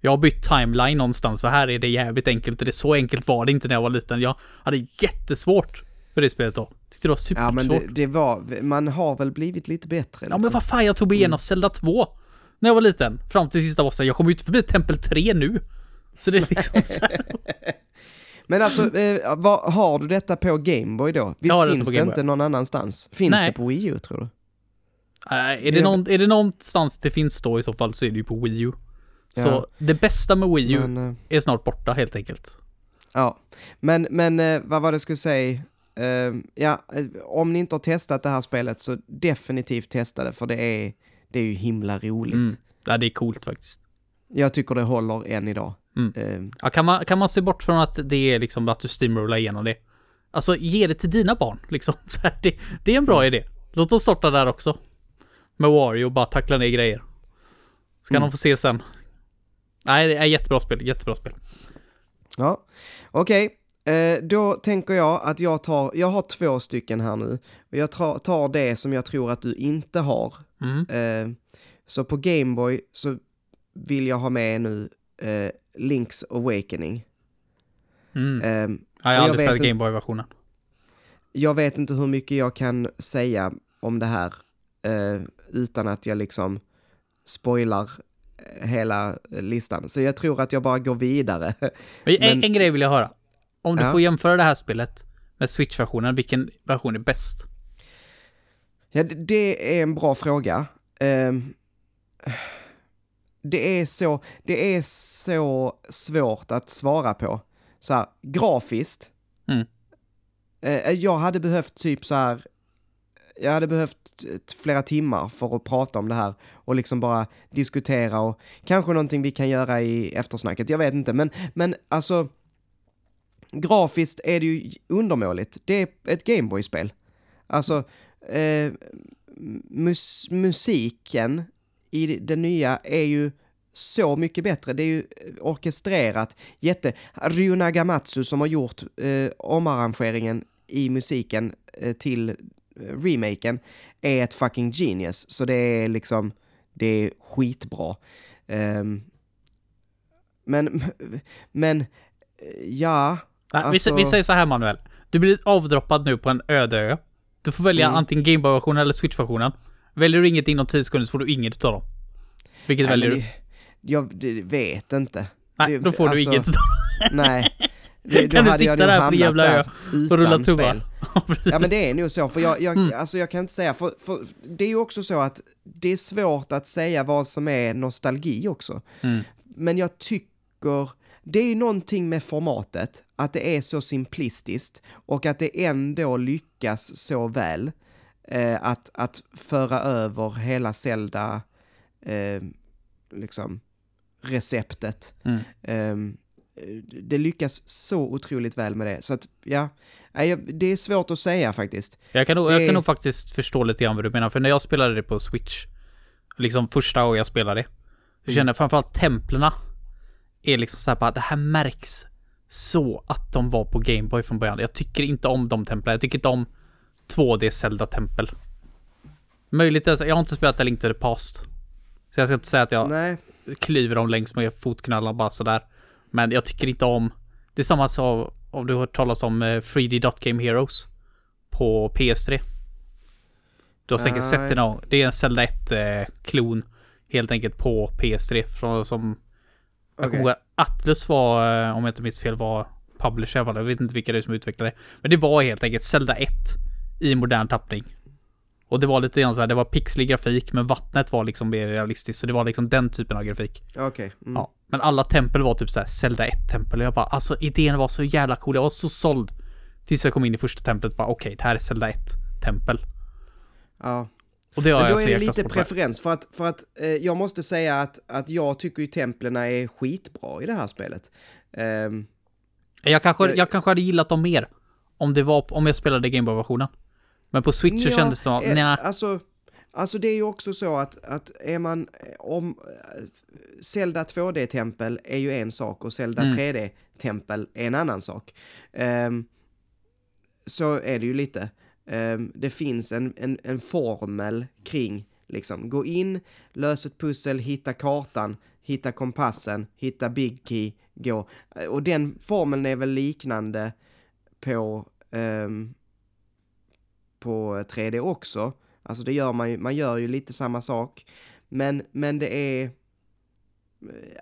Jag har bytt timeline någonstans, för här är det jävligt enkelt och det så enkelt var det inte när jag var liten. Jag hade jättesvårt för det spelet då. Tyckte det var Ja supersvårt. men det, det var, man har väl blivit lite bättre. Ja men liksom. vad fan, jag tog mig igenom Zelda 2 när jag var liten. Fram till sista bossen. Jag kommer ju inte förbi Tempel 3 nu. Så det är liksom så här. [laughs] Men alltså, eh, vad, har du detta på Gameboy då? Visst har detta finns det inte någon annanstans? Finns Nej. det på Wii U tror du? Nej, är, det Det- någon, är det någonstans det finns då i så fall så är det ju på Wii U. Så Ja. det bästa med Wii U Men, eh, är snart borta helt enkelt. ja, men, men eh, vad var det jag skulle säga? Eh, ja, om ni inte har testat det här spelet så definitivt testa det för det är, det är ju himla roligt. Mm. Ja, det är coolt faktiskt. Jag tycker det håller än idag. Mm. Eh, Ja, kan, man, kan man se bort från att det är liksom att du steamrollar igenom det? Alltså, ge det till dina barn liksom. [laughs] Här, det, det är en bra idé. Låt oss starta där också. Med Wario och bara tackla ner grejer. Ska Mm. de få se sen. Nej, det är jättebra spel. Jättebra spel. ja, okej. Eh, då tänker jag att jag tar, jag har två stycken här nu. Och jag tar, tar det som jag tror att du inte har. Mm. Eh, så på Gameboy så vill jag ha med nu eh, Link's Awakening. Mm. Ja, jag har aldrig spelat Gameboy-versionen. jag vet inte hur mycket jag kan säga om det här eh, utan att jag liksom spoilar hela listan. Så jag tror att jag bara går vidare. [laughs] Men en, en grej vill jag höra. Om du Ja. får jämföra det här spelet med Switch-versionen, vilken version är bäst? Ja, det- är en bra fråga. Ehm, det, är så, det är så svårt att svara på. Så här, grafiskt. Mm. Eh, jag hade behövt typ så här, jag hade behövt flera timmar för att prata om det här och liksom bara diskutera och kanske någonting vi kan göra i eftersnacket, jag vet inte, men, men alltså grafiskt är det ju undermåligt. Det är ett Gameboy-spel. Alltså, eh, mus musiken i det nya är ju så mycket bättre. Det är ju orkestrerat, jätte... Ryu Nagamatsu som har gjort eh, omarrangeringen i musiken eh, till eh, remaken är ett fucking genius. Så det är liksom, det är skitbra. Ehm, men, [laughs] men, eh, ja, Nej, vi, Alltså- sä- vi säger så här Manuel. Du blir avdroppad nu på en öde ö. Du får välja Mm. antingen Gameboy-versionen eller Switch-versionen. Väljer du inget inom 10 sekunder så får du inget utav dem. Vilket nej, väljer du? det, jag det, vet inte. Nej, det- då får alltså- du inget utav [laughs] Nej. Det, [laughs] Kan du sitta där på hamnat jävla ö och rulla spel. [laughs] Ja men det är nog så, för jag, jag, Mm. alltså jag kan inte säga, för, för det är ju också så att det är svårt att säga vad som är nostalgi också. Mm. Men jag tycker, det är ju någonting med formatet, att det är så simplistiskt och att det ändå lyckas så väl eh, att, att föra över hela Zelda, eh, liksom, receptet. Mm. Ehm, det lyckas så otroligt väl med det. Så att, ja, jag- det är svårt att säga faktiskt. Jag kan, nog, jag Det- kan nog faktiskt förstå lite grann vad du menar, för när jag spelade det på Switch, liksom första gången jag spelade det, så Mm. kände jag framförallt templerna är liksom så här bara, det här märks så att de var på Gameboy från början. Jag tycker inte om de templen, jag tycker inte om 2D Zelda-tempel. Möjligt att jag har inte spelat A Link to the Past. Så jag ska inte säga att jag Nej, klyver dem längs med fotknallarna bara sådär. Men jag tycker inte om... Det är samma sak om du har hört talas om eh, 3D Dot Game Heroes på PS3. Du har säkert sett det någon. Det är en Zelda 1-klon helt enkelt på PS3. Från, som... Jag kommer ihåg att Atlus var, eh, om jag inte minns fel, var publisher. fall. Jag vet inte vilka det är som utvecklade det. Men det var helt enkelt Zelda 1 i modern tappning. Och det var lite grann så här, det var pixlig grafik, men vattnet var liksom mer realistiskt. Så det var liksom den typen av grafik. okej. Mm. Ja, men alla tempel var typ såhär Zelda 1-tempel och jag bara alltså idén var så jävla cool. Jag var så såld. Tills jag kom in i första templet bara okej, det här är Zelda 1-tempel. ja. Och det har Men då jag är det lite preferens, för att, för att eh, jag måste säga att, att jag tycker ju templerna är skitbra i det här spelet. Ehm, Jag kanske, Jag- jag kanske hade gillat dem mer. Om det var, om jag spelade Gameboy-versionen. Men på Switch så Ja, kändes det som, eh, nej. Alltså, alltså det är ju också så att, att är man, om eh, Zelda 2D-tempel är ju en sak och Zelda Mm. 3D-tempel är en annan sak. Ehm, så är det ju lite eh, det finns en, en, en formel kring, liksom, gå in, lös ett pussel, hitta kartan, hitta kompassen, hitta big key, gå. Eh, och den formeln är väl liknande på eh, på 3D också. Alltså det gör man ju, man gör ju lite samma sak. Men, men det är eh,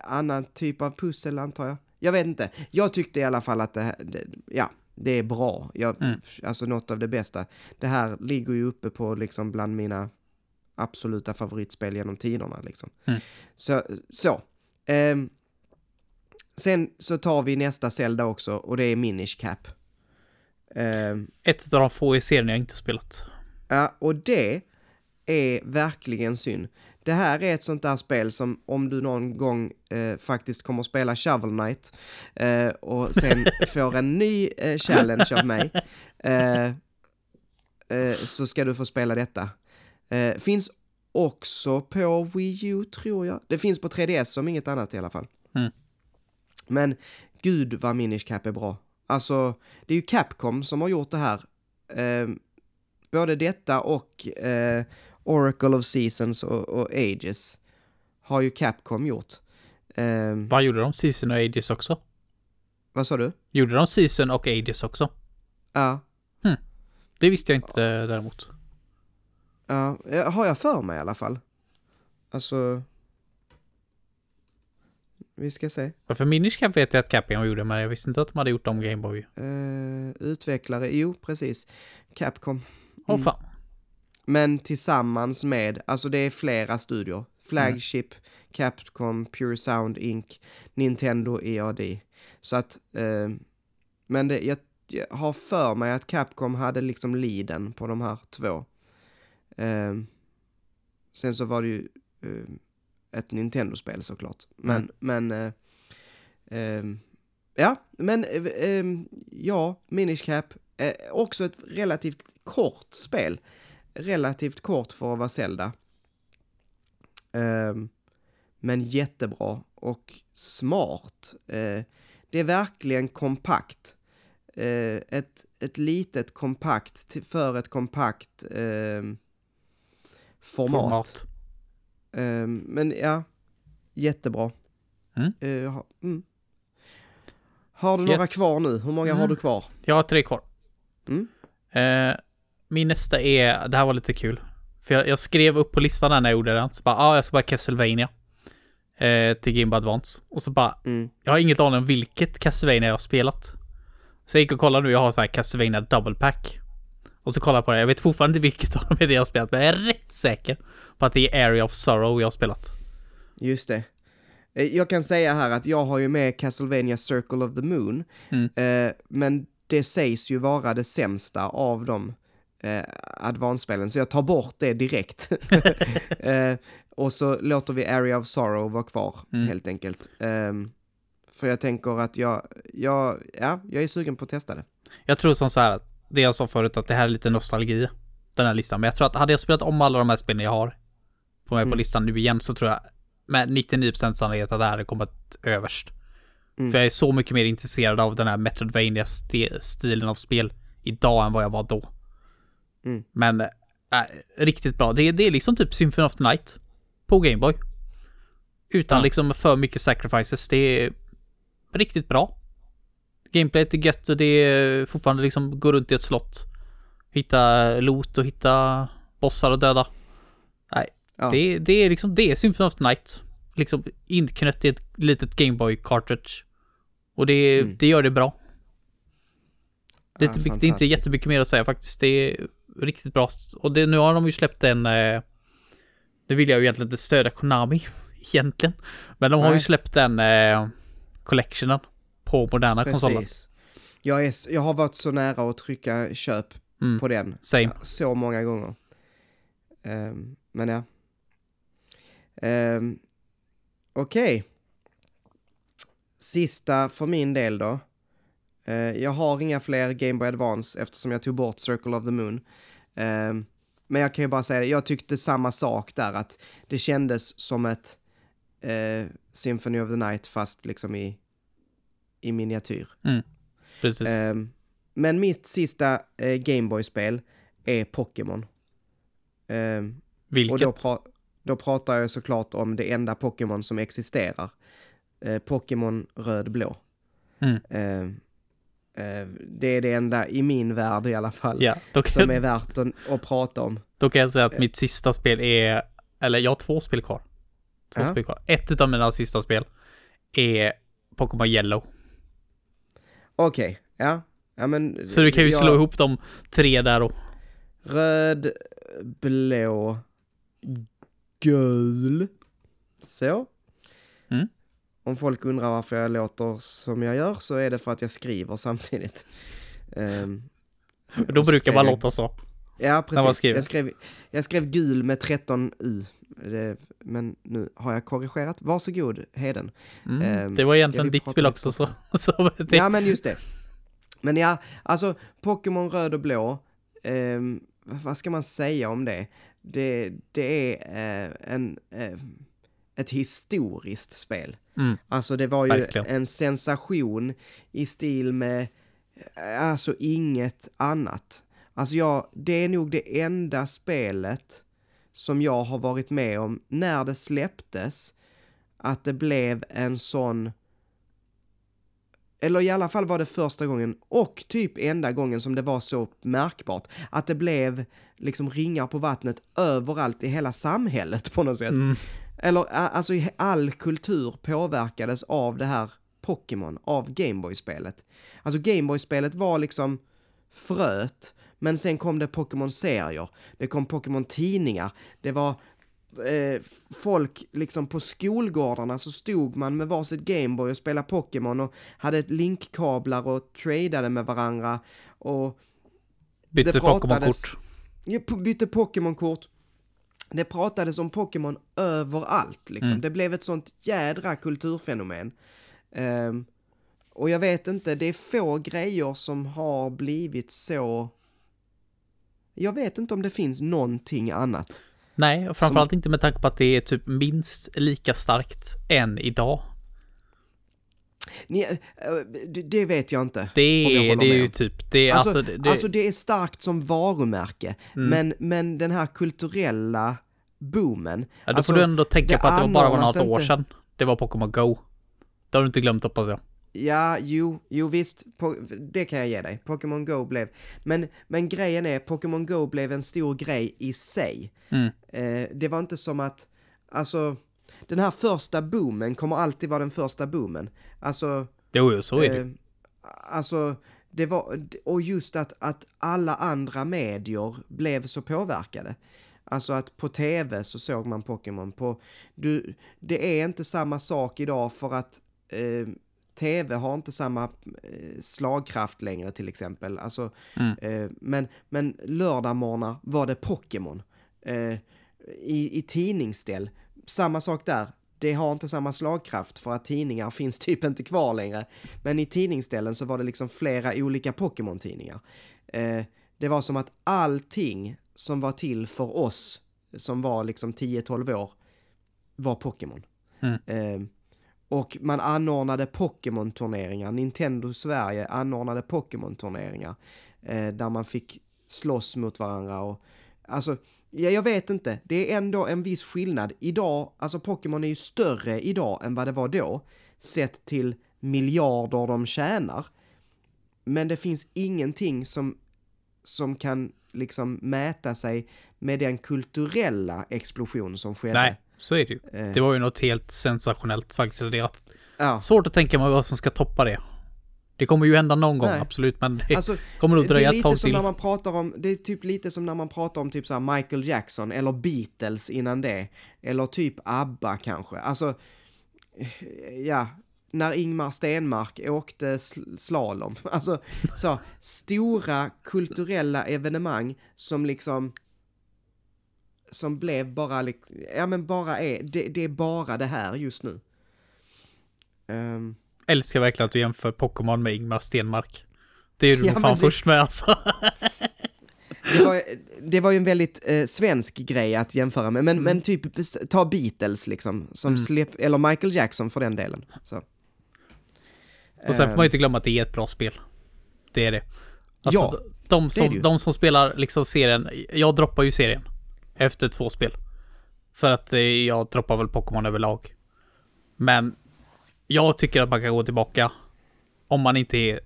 annan typ av pussel antar jag. Jag vet inte. Jag tyckte i alla fall att det här, det, ja, det är bra. Jag, Mm. Alltså något av det bästa. Det här ligger ju uppe på liksom bland mina absoluta favoritspel genom tiderna liksom. Mm. Så, så. Ehm, sen så tar vi nästa Zelda också och det är Minish Cap. Ehm, Ett av de få i serien jag inte spelat. Ja, och det är verkligen synd. Det här är ett sånt där spel som om du någon gång eh, faktiskt kommer att spela Shovel Knight eh, och sen [laughs] får en ny eh, challenge av mig eh, eh, så ska du få spela detta. Eh, finns också på Wii U tror jag. Det finns på 3DS som inget annat i alla fall. Mm. Men gud vad Minish Cap är bra. Alltså, det är ju Capcom som har gjort det här. Både detta och Oracle of Seasons och, och Ages har ju Capcom gjort. Eh, Vad gjorde de? Season och Ages också? vad sa du? Gjorde de Season och Ages också? Ja, Det visste jag inte eh, däremot. ja, har jag för mig i alla fall. Alltså... Vi ska se. För Minish Cap vet jag att Capcom gjorde, men jag visste inte att de hade gjort om Gameboy. Eh, utvecklare, jo precis. Capcom. Åh Mm. fan. Men tillsammans med, alltså det är flera studior. Flagship, Capcom, Pure Sound Inc, Nintendo EAD. Så att, eh, men det, jag, jag har för mig att Capcom hade liksom leaden på de här två. Eh, sen så var det ju eh, ett Nintendo-spel såklart. Men, Mm. men, eh, ehm, ja, men, eh, ja, Minish Cap, eh, också ett relativt kort spel relativt kort för att vara Zelda. Ehm, men jättebra och smart. Eh, det är verkligen kompakt. Eh, ett, ett litet kompakt för ett kompakt ehm, format. Format. Ehm, men ja, jättebra. Mm. Eh, ha, mm. Har du några Yes. kvar nu? Hur många har Mm. du kvar? Jag har tre kvar. Mm. Eh, min nästa är, det här var lite kul. För jag, jag skrev upp på listan där när jag gjorde den. Så bara, ja, ah, jag ska bara Castlevania. Eh, till Game Boy Advance. Och så bara, Mm. jag har inget aning om vilket Castlevania jag har spelat. Så jag gick och kollade nu, jag har så här Castlevania Double Pack. Och så kollar jag på det, jag vet fortfarande inte vilket [laughs] av dem är det jag har spelat, men jag är rätt säker på att det är Area of Sorrow jag har spelat. Just det. Eh, Jag kan säga här att jag har ju med Castlevania Circle of the Moon, Mm. eh, men det sägs ju vara det sämsta av de eh, advanced-spelen, så jag tar bort det direkt. [laughs] eh, och så låter vi Area of Sorrow vara kvar, Mm. helt enkelt. Ehm, för jag tänker att jag, jag, ja, jag är sugen på att testa det. Jag tror som så här, att det jag sa förut, att det här är lite nostalgi, den här listan. Men jag tror att hade jag spelat om alla de här spelen jag har på mig på Mm. listan nu igen så tror jag med 99% sannolikhet att det här hade kommit överst. Mm. För jag är så mycket mer intresserad av den här metroidvania stilen av spel idag än vad jag var då. Mm. Men, äh, riktigt bra. Det, det är liksom typ Symphony of the Night på Gameboy. Utan Ja. liksom för mycket sacrifices. Det är riktigt bra. Gameplayet är gött och det är fortfarande liksom gå runt i ett slott. Hitta loot och hitta bossar och döda. Nej, Ja. det, det är liksom, det är Symphony of the Night. Liksom inknött i ett litet Gameboy cartridge. Och det, Mm. det gör det bra. Det är, Ja, inte, det är inte jättemycket mer att säga faktiskt. Det är riktigt bra. Och det, nu har de ju släppt en... Eh, nu vill jag ju egentligen inte stödja Konami, [laughs] egentligen. Men de har ju Nej. släppt den eh, collectionen på moderna konsoler. Precis. Jag, är, jag har varit så nära att trycka köp Mm, på den same. så många gånger. Ehm, men ja. Um, Okej. Sista för min del då. Eh, jag har inga fler Game Boy Advance eftersom jag tog bort Circle of the Moon. Ehm, men jag kan ju bara säga det, jag tyckte samma sak där att det kändes som ett eh, Symphony of the Night fast liksom i, i miniatyr. Precis. Ehm, men mitt sista eh, Gameboy-spel är Pokémon. Vilket? och då, pra- då pratar jag såklart om det enda Pokémon som existerar. Eh, Pokémon röd-blå. Mm. Eh, det är det enda i min värld i alla fall Ja, då som är värt att, att prata om. då kan jag säga att mitt sista spel är... Eller jag har två spel kvar. Två Ja. spel kvar. Ett utav mina sista spel är Pokémon Yellow. Okej, ja. ja men, Så du kan ju jag- slå ihop de tre där och... Röd, blå, gul. Så. Om folk undrar varför jag låter som jag gör så är det för att jag skriver samtidigt. Ehm, Då brukar man jag- låta så. Ja, precis. Jag skrev, jag skrev gul med 13 U. Det, men nu har jag korrigerat. Varsågod, Heden. Mm. Ehm, det var egentligen ditt spel också så... så det, Ja, men just det. Men ja, alltså Pokémon röd och blå, ehm, vad ska man säga om det? Det, det är eh, en, eh, ett historiskt spel. Mm. Alltså det var ju Verkligen. en sensation i stil med Alltså inget annat. Alltså jag, det är nog det enda spelet som jag har varit med om när det släpptes, att det blev en sån eller i alla fall var det första gången och typ enda gången som det var så märkbart att det blev liksom ringar på vattnet överallt i hela samhället på något sätt. Mm. Eller alltså all kultur påverkades av det här Pokémon, av Gameboy-spelet. Alltså Gameboy-spelet var liksom fröet, men sen kom det Pokémon-serier, det kom Pokémon-tidningar, det var eh, folk liksom på skolgårdarna så stod man med varsitt Gameboy och spelade Pokémon och hade linkkablar och tradade med varandra och Bytte Pokémon-kort. Ja, bytte Pokémon-kort. Det pratades om Pokémon överallt liksom. Mm. Det blev ett sånt jädra kulturfenomen. Ehm, och jag vet inte, det är få grejer som har blivit så... Jag vet inte om det finns någonting annat. Nej, och framförallt inte med tanke på att det är typ minst lika starkt än idag. Ni, eh, det, vet jag inte. Det är, det är ju typ, det är Alltså, alltså, alltså, det, det, det, är starkt som varumärke, Mm. men, men den här kulturella boomen. ja, då alltså, får du ändå tänka på att det var bara var något år sedan. Det var Pokémon Go. Det har du inte glömt hoppas jag. Ja, jo, jo visst, det kan jag ge dig. Pokémon Go blev, men, men grejen är, Pokémon Go blev en stor grej i sig. Mm. Eh, det var inte som att, alltså, den här första boomen kommer alltid vara den första boomen. Alltså, Jo, jo, så är det eh, alltså, det var, och just att, att alla andra medier blev så påverkade. Alltså att på tv så såg man Pokémon på, du, det är inte samma sak idag för att eh, tv har inte samma eh, slagkraft längre till exempel. Alltså, Mm. eh, men, men lördagmorgnar var det Pokémon. Eh, i, I tidningsställ, samma sak där. Det har inte samma slagkraft för att tidningar finns [laughs] typ inte kvar längre. Men i tidningsställen så var det liksom flera olika Pokémon-tidningar. Eh, det var som att allting som var till för oss som var liksom 10-12 år var Pokémon. Mm. Eh, och man anordnade Pokémon-turneringar. Nintendo Sverige anordnade Pokémon-turneringar. Eh, där man fick slåss mot varandra och alltså, ja, jag vet inte. Det är ändå en viss skillnad. Idag, alltså Pokémon är ju större idag än vad det var då. Sett till miljarder de tjänar. Men det finns ingenting som, som kan liksom mäta sig med den kulturella explosion som skedde. Nej, så är det ju. Eh, Det var ju något helt sensationellt faktiskt. Det är ja. svårt att tänka mig vad som ska toppa det. Det kommer ju hända någon gång, Nej. absolut, men det Alltså, kommer nog det dröja är ett tag som till. när man pratar om, det är typ lite som när man pratar om typ så Michael Jackson eller Beatles innan det. Eller typ ABBA kanske. Alltså, eh, ja, när Ingmar Stenmark åkte sl- slalom. [laughs] Alltså, så stora kulturella evenemang som liksom som blev bara, ja men bara är, det, det är bara det här just nu. Ehm, Älskar verkligen att du jämför Pokémon med Ingmar Stenmark. Det är du Ja, nog fan det- först med alltså. [laughs] Det var, det var ju en väldigt eh, svensk grej att jämföra med, men, Mm. men typ ta Beatles liksom, som Mm. släpp, eller Michael Jackson för den delen. Så. Och sen får man Ehm, ju inte glömma att det är ett bra spel. Det är det. Alltså, Ja, de, det det som, ju. de som spelar liksom serien, jag droppar ju serien. Efter två spel. För att eh, jag droppar väl Pokémon överlag. Men jag tycker att man kan gå tillbaka. Om man inte är,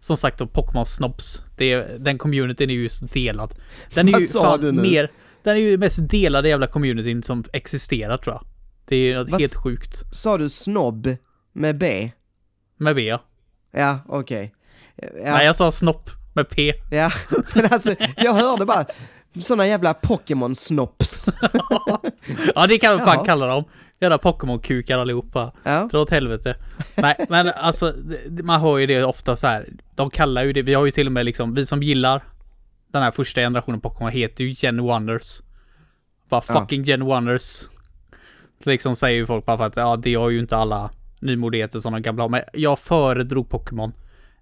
som sagt då, Pokémon snobs. Det är, den communityn är ju så delad. Den är ju fan mer, den är ju mest delade jävla communityn som existerar tror jag. Det är något Vad helt sjukt. Sa du snobb med B? Med B ja. Ja, okej. Ja, Nej, jag sa snopp med P. ja. [laughs] men alltså, jag hörde bara såna jävla Pokémon-snops. [laughs] Ja, det kan man fan kalla dem. Jävla Pokémon-kukar allihopa. Ja. Dra åt helvete. Nej, men alltså, man hör ju det ofta så här. De kallar ju det, vi har ju till och med liksom, vi som gillar den här första generationen Pokémon heter ju Gen Wonders. Bara Ja. fucking Gen Wonders. Så liksom säger ju folk bara för att, ja, det har ju inte alla nymodigheter som de gamla har. Men jag föredrog Pokémon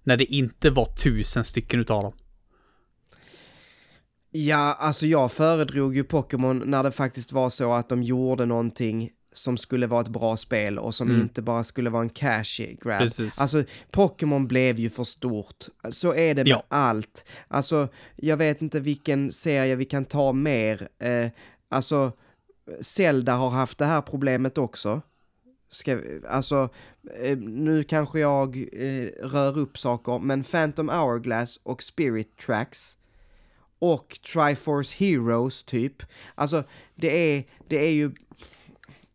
när det inte var tusen stycken utav dem. Ja, alltså jag föredrog ju Pokémon när det faktiskt var så att de gjorde någonting som skulle vara ett bra spel och som Mm. inte bara skulle vara en cash grab. Precis. Alltså, Pokémon blev ju för stort. Så är det med Ja. allt. Alltså, jag vet inte vilken serie vi kan ta mer. Eh, alltså, Zelda har haft det här problemet också. Ska, alltså, eh, nu kanske jag eh, rör upp saker, men Phantom Hourglass och Spirit Tracks och Triforce Heroes typ. Alltså, det är, det är ju,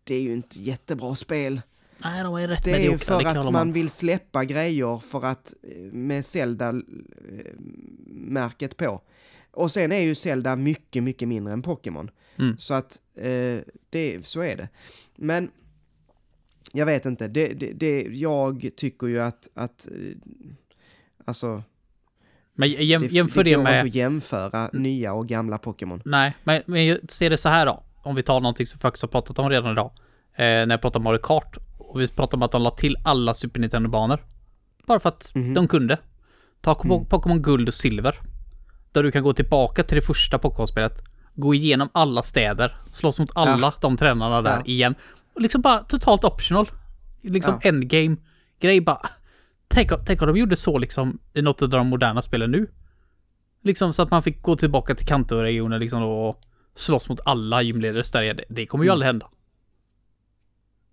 det är ju inte jättebra spel. Nej, de är rätt Det är ju mediokra, för att man vill släppa grejer för att eh, med Zelda-märket på. Och sen är ju Zelda mycket, mycket mindre än Pokémon. Mm. Så att eh, det, så är det. Men jag vet inte, det, det, det, jag tycker ju att, att eh, alltså, Men jäm, jämför det det går med... inte att jämföra nya och gamla Pokémon. Nej, men, men jag ser det så här då. Om vi tar någonting som vi faktiskt har pratat om redan idag. Eh, när jag pratar om Mario Kart. Och vi pratar om att de la till alla Super Nintendo-banor. Bara för att Mhm. de kunde. Ta Mm. Pokémon Guld och Silver. Där du kan gå tillbaka till det första Pokémon-spelet. Gå igenom alla städer. Slåss mot alla de tränarna där Ja. igen. Och liksom bara totalt optional. Liksom Ja. endgame. Grej bara. Tänk, tänk om de gjorde så liksom i något av de moderna spelen nu. Liksom så att man fick gå tillbaka till Kanto-regionen liksom och slåss mot alla gymledare där. Det, kommer ju Mm. aldrig hända.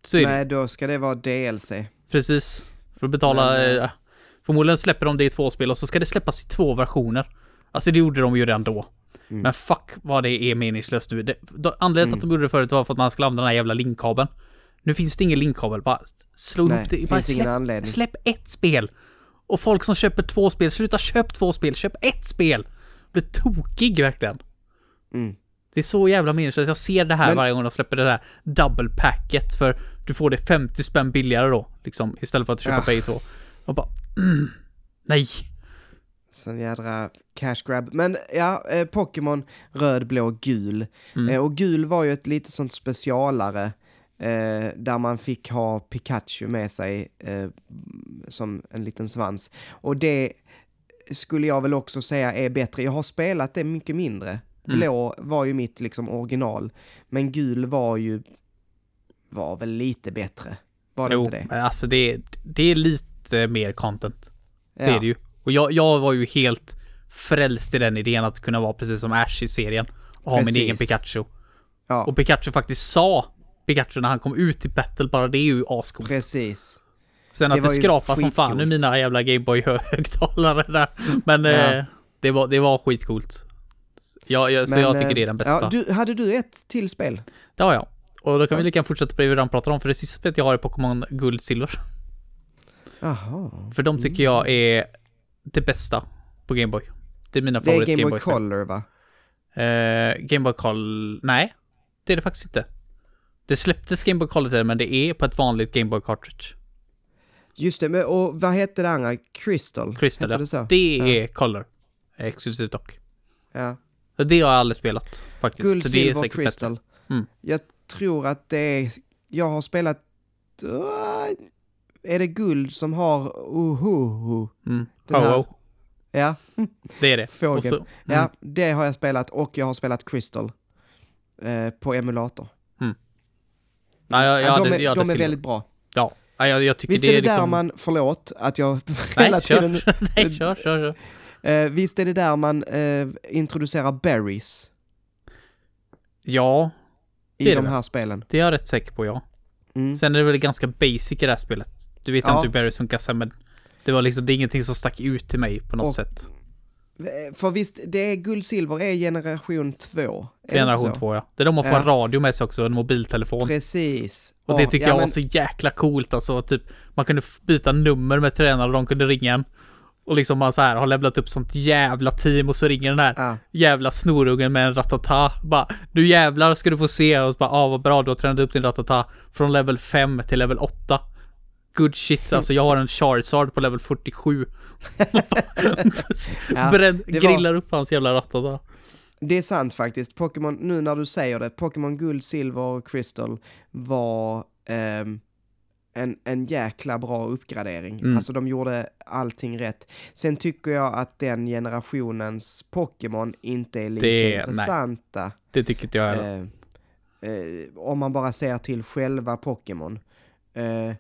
Så. Nej, då ska det vara DLC. Precis. För att betala... Men, eh, förmodligen släpper de det i två spel och så ska det släppas i två versioner. Alltså det gjorde de ju redan då. Mm. Men fuck vad det är meningslöst nu. Det, då, anledningen till att de gjorde det förut var för att man skulle använda den här jävla linkkabeln. Nu finns det ingen linkkabel. Bara slå Nej, ihop det. Bara släpp, släpp ett spel. Och folk som köper två spel, sluta köp två spel, köp ett spel. Blir tokig verkligen. Mm. Det är så jävla meningslöst. Jag ser det här Men- varje gång de släpper det där double packet för du får det 50 spänn billigare då. Liksom istället för att köpa Ja. pay 2. Och bara mm, Nej. Sån jädra cash grab. Men ja, eh, Pokémon röd, blå, gul. Mm. Eh, och gul var ju ett lite sånt specialare. Eh, där man fick ha Pikachu med sig eh, som en liten svans. Och det skulle jag väl också säga är bättre. Jag har spelat det mycket mindre. Mm. Blå var ju mitt liksom original. Men gul var ju, var väl lite bättre. Var det Jo, inte det? alltså det, är- det är lite mer content. Det Ja. är det ju. Och jag, jag var ju helt frälst i den idén att kunna vara precis som Ash i serien. Och ha min Precis. egen Pikachu. Ja, Och Pikachu faktiskt sa Pikachu när han kom ut i battle, bara det är ju ascoolt. precis. Sen Det att det skrapar som fan i skitcoolt. mina jävla Gameboy-högtalare där. [laughs] Men Ja. eh, det, var, det var skitcoolt. Ja, jag, så Men, jag tycker eh, det är den bästa. Ja, du, hade du ett till spel? Det har jag. Och då kan vi Ja. lika gärna fortsätta på det vi redan pratar om, för det sista spelet jag har är Pokémon Guld Silver. Jaha. För de tycker jag är det bästa på Gameboy. Det är mina Det är favorit Game Boy Gameboy-spel. Color va? Eh, Gameboy Color... Nej, det är det faktiskt inte. Det släpptes Gameboy Color till men det är på ett vanligt Gameboy Cartridge. Just det, men, och vad hette det andra? Crystal? Crystal, ja. det så? Det är Color. Exklusivt dock. Ja. Det har jag aldrig spelat faktiskt. Guld, så det är silver, crystal. Mm. Jag tror att det är... Jag har spelat... Uh, är det guld som har uhuhu? Mm. Den här- Oh, oh. Ja, [laughs] Det är det. Fågeln. Och så, mm. ja, det har jag spelat och jag har spelat Crystal. Eh, på emulator. Ja, jag, jag Ja, de är, jag de är väldigt bra. Ja, ja, jag, jag tycker Visst är det är liksom... där man, förlåt att jag [laughs] Nej, hela kör. tiden... [laughs] Nej, kör, kör, kör. Eh, visst är det där man eh, introducerar berries Ja, i Det de det. här spelen? det är jag rätt säker på, ja. Mm. Sen är det väl ganska basic i det här spelet. Du vet Ja. inte hur berries funkar sen, men det var liksom, det är ingenting som stack ut till mig på något Och- sätt. Eh, För visst, det är guld, silver är generation 2. Är det inte Generation? 2 ja. Det är de har fått Ja. en radio med sig också, en mobiltelefon. Precis. Och det tycker ja, jag var men- så jäkla coolt alltså, typ man kunde byta nummer med tränare och de kunde ringa en. Och liksom man så här har levlat upp sånt jävla team och så ringer den här Ja, jävla snorungen med en ratata. Bara, nu jävlar ska du få se. Och så bara, ah vad bra, du har tränat upp din ratata från level 5 till level 8. Good shit, alltså jag har en Charizard på level 47. [laughs] [laughs] Ja, det var- grillar upp hans jävla ratata. det är sant faktiskt. Pokémon, nu när du säger det, Pokémon guld, silver och crystal var ehm, en, en jäkla bra uppgradering. Mm. Alltså de gjorde allting rätt. Sen tycker jag att den generationens Pokémon inte är lika Det är- nej. intressanta. Det tycker inte jag heller. Eh, eh, om man bara ser till själva Pokémon. Eh,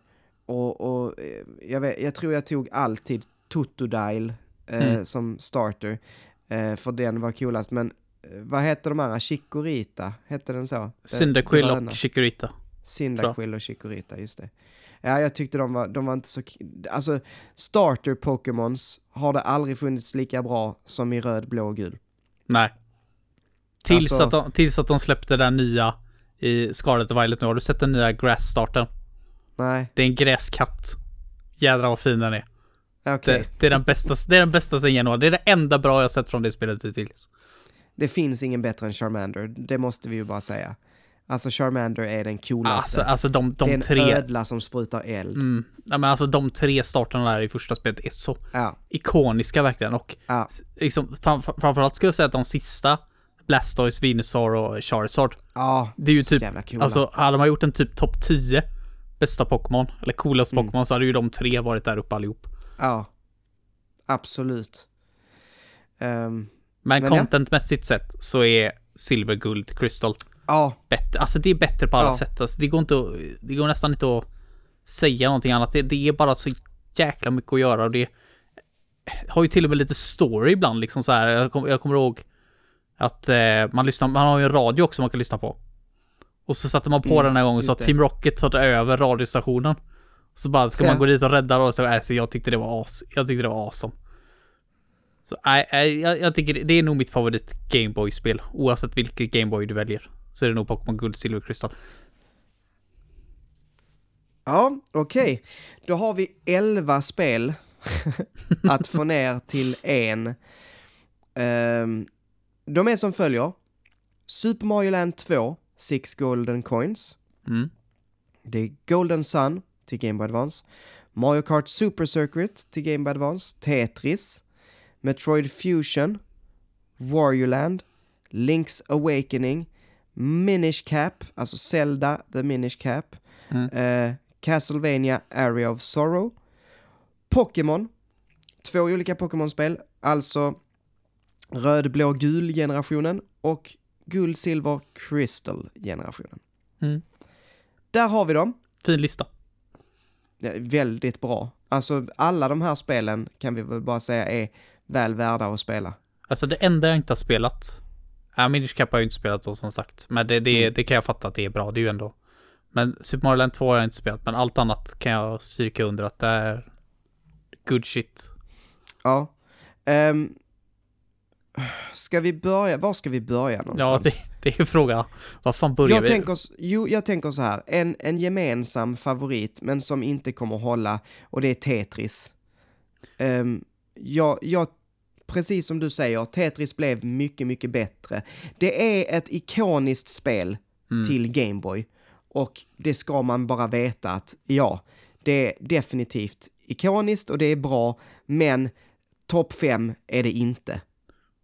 och och eh, jag, vet, jag tror jag tog alltid Totodile eh, Mm. som starter, eh, för den var coolast. Men vad heter de andra? Chikorita, hette den så? Cyndaquil och Chikorita. Cyndaquil och Chikorita, just det. Ja, jag tyckte de var, de var inte så... Alltså, starter Pokémons har det aldrig funnits lika bra som i röd, blå och gul. Nej. Tills, Alltså- att de, tills att de släppte den nya i Scarlet och Violet nu. Har du sett den nya Grass-starten? Nej, Det är en gräskatt. Jädrar vad fin den är. okej. Det, det, är den bästa, det är den bästa sen januari. Det är det enda bra jag sett från det spelet hittills. Det finns ingen bättre än Charmander, det måste vi ju bara säga. Alltså Charmander är den coolaste. Alltså, alltså de, det är de en tre... ödla som sprutar eld. Mm, ja, men alltså de tre starterna där i första spelet är så Ja, ikoniska verkligen. Och ja, liksom, fram, framförallt skulle jag säga att de sista Blastoise, Venusaur och Charizard. ja. Det är ju typ, jävla coola. alltså hade man gjort en typ topp 10 bästa Pokémon, eller coolast Mm. Pokémon, så hade ju de tre varit där uppe allihop. Ja, absolut. Ehm, Men, Men ja. contentmässigt sett så är Silver, Guld, Crystal ja, bättre. Alltså det är bättre på alla Ja. sätt. Alltså, det, går inte att, det går nästan inte att säga någonting annat. Det, det är bara så jäkla mycket att göra och det har ju till och med lite story ibland liksom så här. Jag, kom, jag kommer ihåg att eh, man lyssnar, man har ju en radio också man kan lyssna på. Och så satte man på Mm, den här gången så att det. Team Rocket tagit över radiostationen. Så bara ska man gå dit och rädda då, så, alltså, jag tyckte det var as, jag tyckte det var awesome. Så nej, nej, jag, jag tycker det, det är nog mitt favorit Gameboy-spel. Oavsett vilket Gameboy du väljer. Så är det nog Pokémon Guld, Silver, Kristall. ja, okej. Då har vi 11 spel [laughs] att få ner till en. Ehm, de är som följer. Super Mario Land 2, 6 Golden Coins. Mm. Det är Golden Sun till Game Boy Advance. Mario Kart Super Circuit till Game Boy Advance. Tetris. Metroid Fusion. Wario Land. Link's Awakening. Minish Cap, alltså Zelda The Minish Cap. Mm. Eh, Castlevania Area of Sorrow. Pokémon. Två olika Pokémon-spel, alltså röd, blå, gul generationen och guld, silver, crystal generationen. Mm. Där har vi dem. Fin lista. Ja, väldigt bra. Alltså alla de här spelen kan vi väl bara säga är väl värda att spela. Alltså det enda jag inte har spelat. Ja, Minish Cap har jag ju inte spelat då som sagt. Men det, det, Mm. det kan jag fatta att det är bra. Det är ju ändå. Men Super Mario Land 2 har jag inte spelat. Men allt annat kan jag stryka under att det är good shit. Ja. Ehm, ska vi börja? Var ska vi börja Ja, någonstans? det, det är ju fråga. Vad fan börjar jag vi? tänker, jo, jag tänker så här, en, en gemensam favorit, men som inte kommer hålla, och det är Tetris. Um, jag, jag, precis som du säger, Tetris blev mycket, mycket bättre. Det är ett ikoniskt spel Mm. till Gameboy, och det ska man bara veta att, ja, det är definitivt ikoniskt och det är bra, men topp fem är det inte.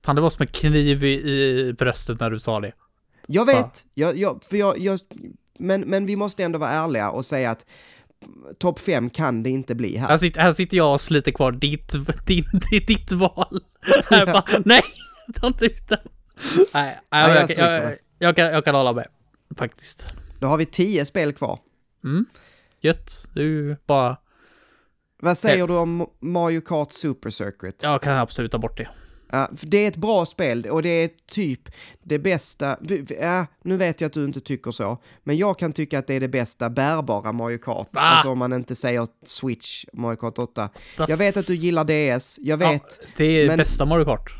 Fan, det var som en kniv i, i bröstet när du sa det. Jag vet, jag, jag, för jag, jag, men, men vi måste ändå vara ärliga och säga att topp fem kan det inte bli här. Här sitter, här sitter jag och sliter kvar ditt, [laughs] din, ditt, ditt val. [laughs] Här bara, nej, ta inte ut den. Nej, jag jag, jag, jag, jag, kan, jag kan hålla med. Faktiskt. Då har vi tio spel kvar. Mm. Gött. Du bara... Vad säger du om Mario Kart Super Circuit? Jag kan absolut ta bort det. Ja, det är ett bra spel och det är typ det bästa, ja, nu vet jag att du inte tycker så, men jag kan tycka att det är det bästa bärbara Mario Kart. Va? Alltså om man inte säger Switch, Mario Kart 8. Va? Jag vet att du gillar DS, jag vet, Ja, det är men- bästa Mario Kart.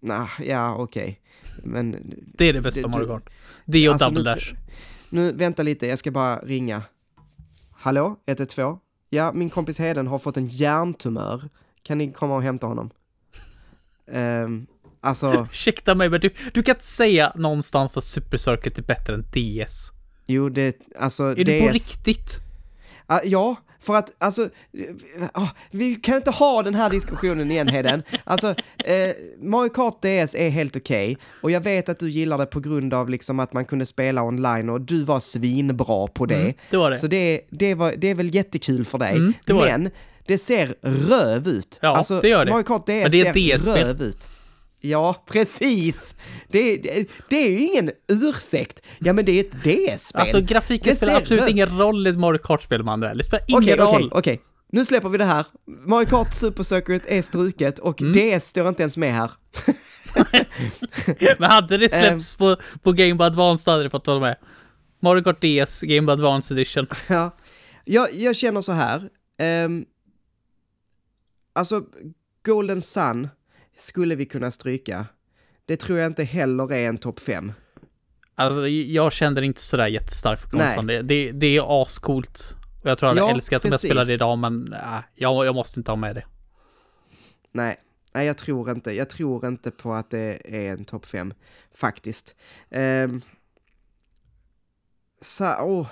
nah, ja okej. Men Det är det bästa Det- Mario du- Kart. Det och Alltså, Double nu- Dash. Nu, vänta lite, jag ska bara ringa. Hallå, 112? Ja, min kompis Heden har fått en hjärntumör. Kan ni komma och hämta honom? Um, alltså, [laughs] Ursäkta mig, men du, du kan inte säga någonstans att Super Circuit är bättre än DS. jo det, alltså Är det på DS riktigt? Ah, ja, för att alltså, ah, vi kan inte ha den här diskussionen igen Heden. Alltså, eh, Mario Kart DS är helt okej och jag vet att du gillar det på grund av liksom att man kunde spela online och du var svinbra på det. Mm, det var det. Så det, det, var, det är väl jättekul för dig. Mm, det var det. Det ser röv ut. Ja, alltså, det gör det. Mario Kart DS Men det är ser röv ut. Ja, precis! Det, det, det är ju ingen ursäkt. Ja, men det är ett DS-spel. Alltså grafiken Det spelar absolut rö- ingen roll i ett Mario Kart-spel, Manuel. Det spelar ingen Okej, roll. okej, okej. Nu släpper vi det här. Mario Kart Super Circuit är struket och DS står inte ens med här. [laughs] Men hade det Ehm. släppts på, på Game Boy Advance då hade det fått vara med. Mario Kart DS, Game Boy Advance Edition. Ja. Jag, jag känner så här. Um, alltså, Golden Sun skulle vi kunna stryka. Det tror jag inte heller är en topp 5. Alltså, jag kände det inte sådär jättestarkt för konsten. Det, det, det är ascoolt. Och jag tror jag hade Ja, älskat om jag spelade idag, men äh, jag, jag måste inte ha med det. Nej, nej jag tror inte. Jag tror inte på att det är en topp 5, faktiskt. Um, så, åh,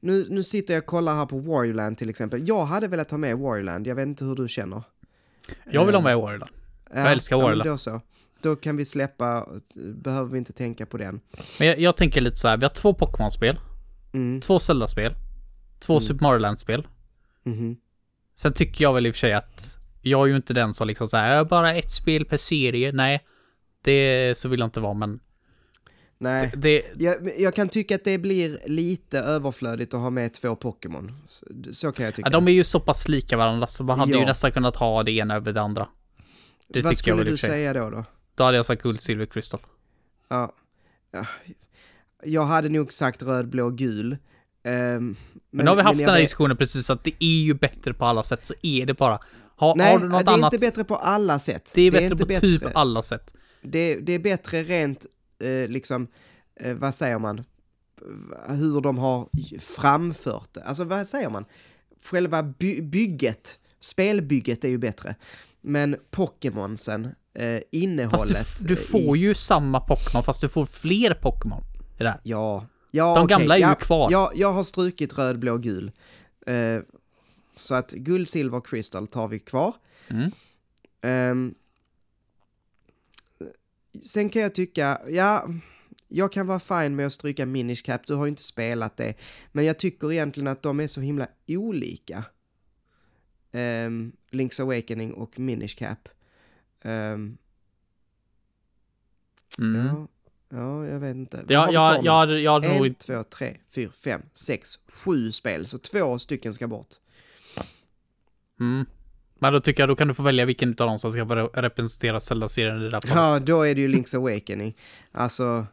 nu, nu sitter jag och kollar här på Warriorland till exempel. Jag hade velat ha med Warriorland, jag vet inte hur du känner. Jag vill ha med Warrior. Ja, älskar ja, men Warriorland. Då så. Då kan vi släppa, behöver vi inte tänka på den. Men jag, jag tänker lite så här, vi har två Pokémon-spel, Mm. två Zelda-spel, två Mm. Super Mario Land-spel. mhm. Sen tycker jag väl i och för sig att jag är ju inte den som liksom säger bara ett spel per serie. Nej, det så vill jag inte vara, men Nej, det, jag, jag kan tycka att det blir lite överflödigt att ha med två Pokémon. Så, så kan jag tycka. ja, de är ju så pass lika varandra så man hade Ja. ju nästan kunnat ha det ena över det andra. Det Vad skulle du säga då? då? Då hade jag sagt guld, silver, crystal. Ja. ja. Jag hade nog sagt röd, blå, gul. Ehm, Men, nu har vi haft den här diskussionen precis att det är ju bättre på alla sätt så är det bara. Ha, Nej, har du något det är annat? inte bättre på alla sätt. det är bättre inte på typ alla sätt. Det, det är bättre rent, eh, liksom, eh, vad säger man, hur de har framfört det. Alltså vad säger man? Själva by- bygget, spelbygget är ju bättre. Men Pokémonsen, eh, innehållet. Fast du, du får i- ju samma Pokémon fast du får fler Pokémon. Ja. ja De okej, gamla är ju ja, kvar. Ja, jag har strukit röd, blå, gul. Eh, så att guld, silver, crystal tar vi kvar. Mm. Ehm, sen kan jag tycka, ja, jag kan vara fine med att stryka Minish Cap, du har ju inte spelat det. Men jag tycker egentligen att de är så himla olika. Um, Link's Awakening och Minish Cap. Ehm, Mm. ja, ja, jag vet inte. Ja, jag hade, jag hade nog En, två, tre, fyra, fem, sex, sju spel. Så två stycken ska bort. Mm. Men då tycker jag då kan du få välja vilken av dem som ska få representera Zelda-serien i det där fallet. Ja, då är det ju Link's Awakening. Alltså,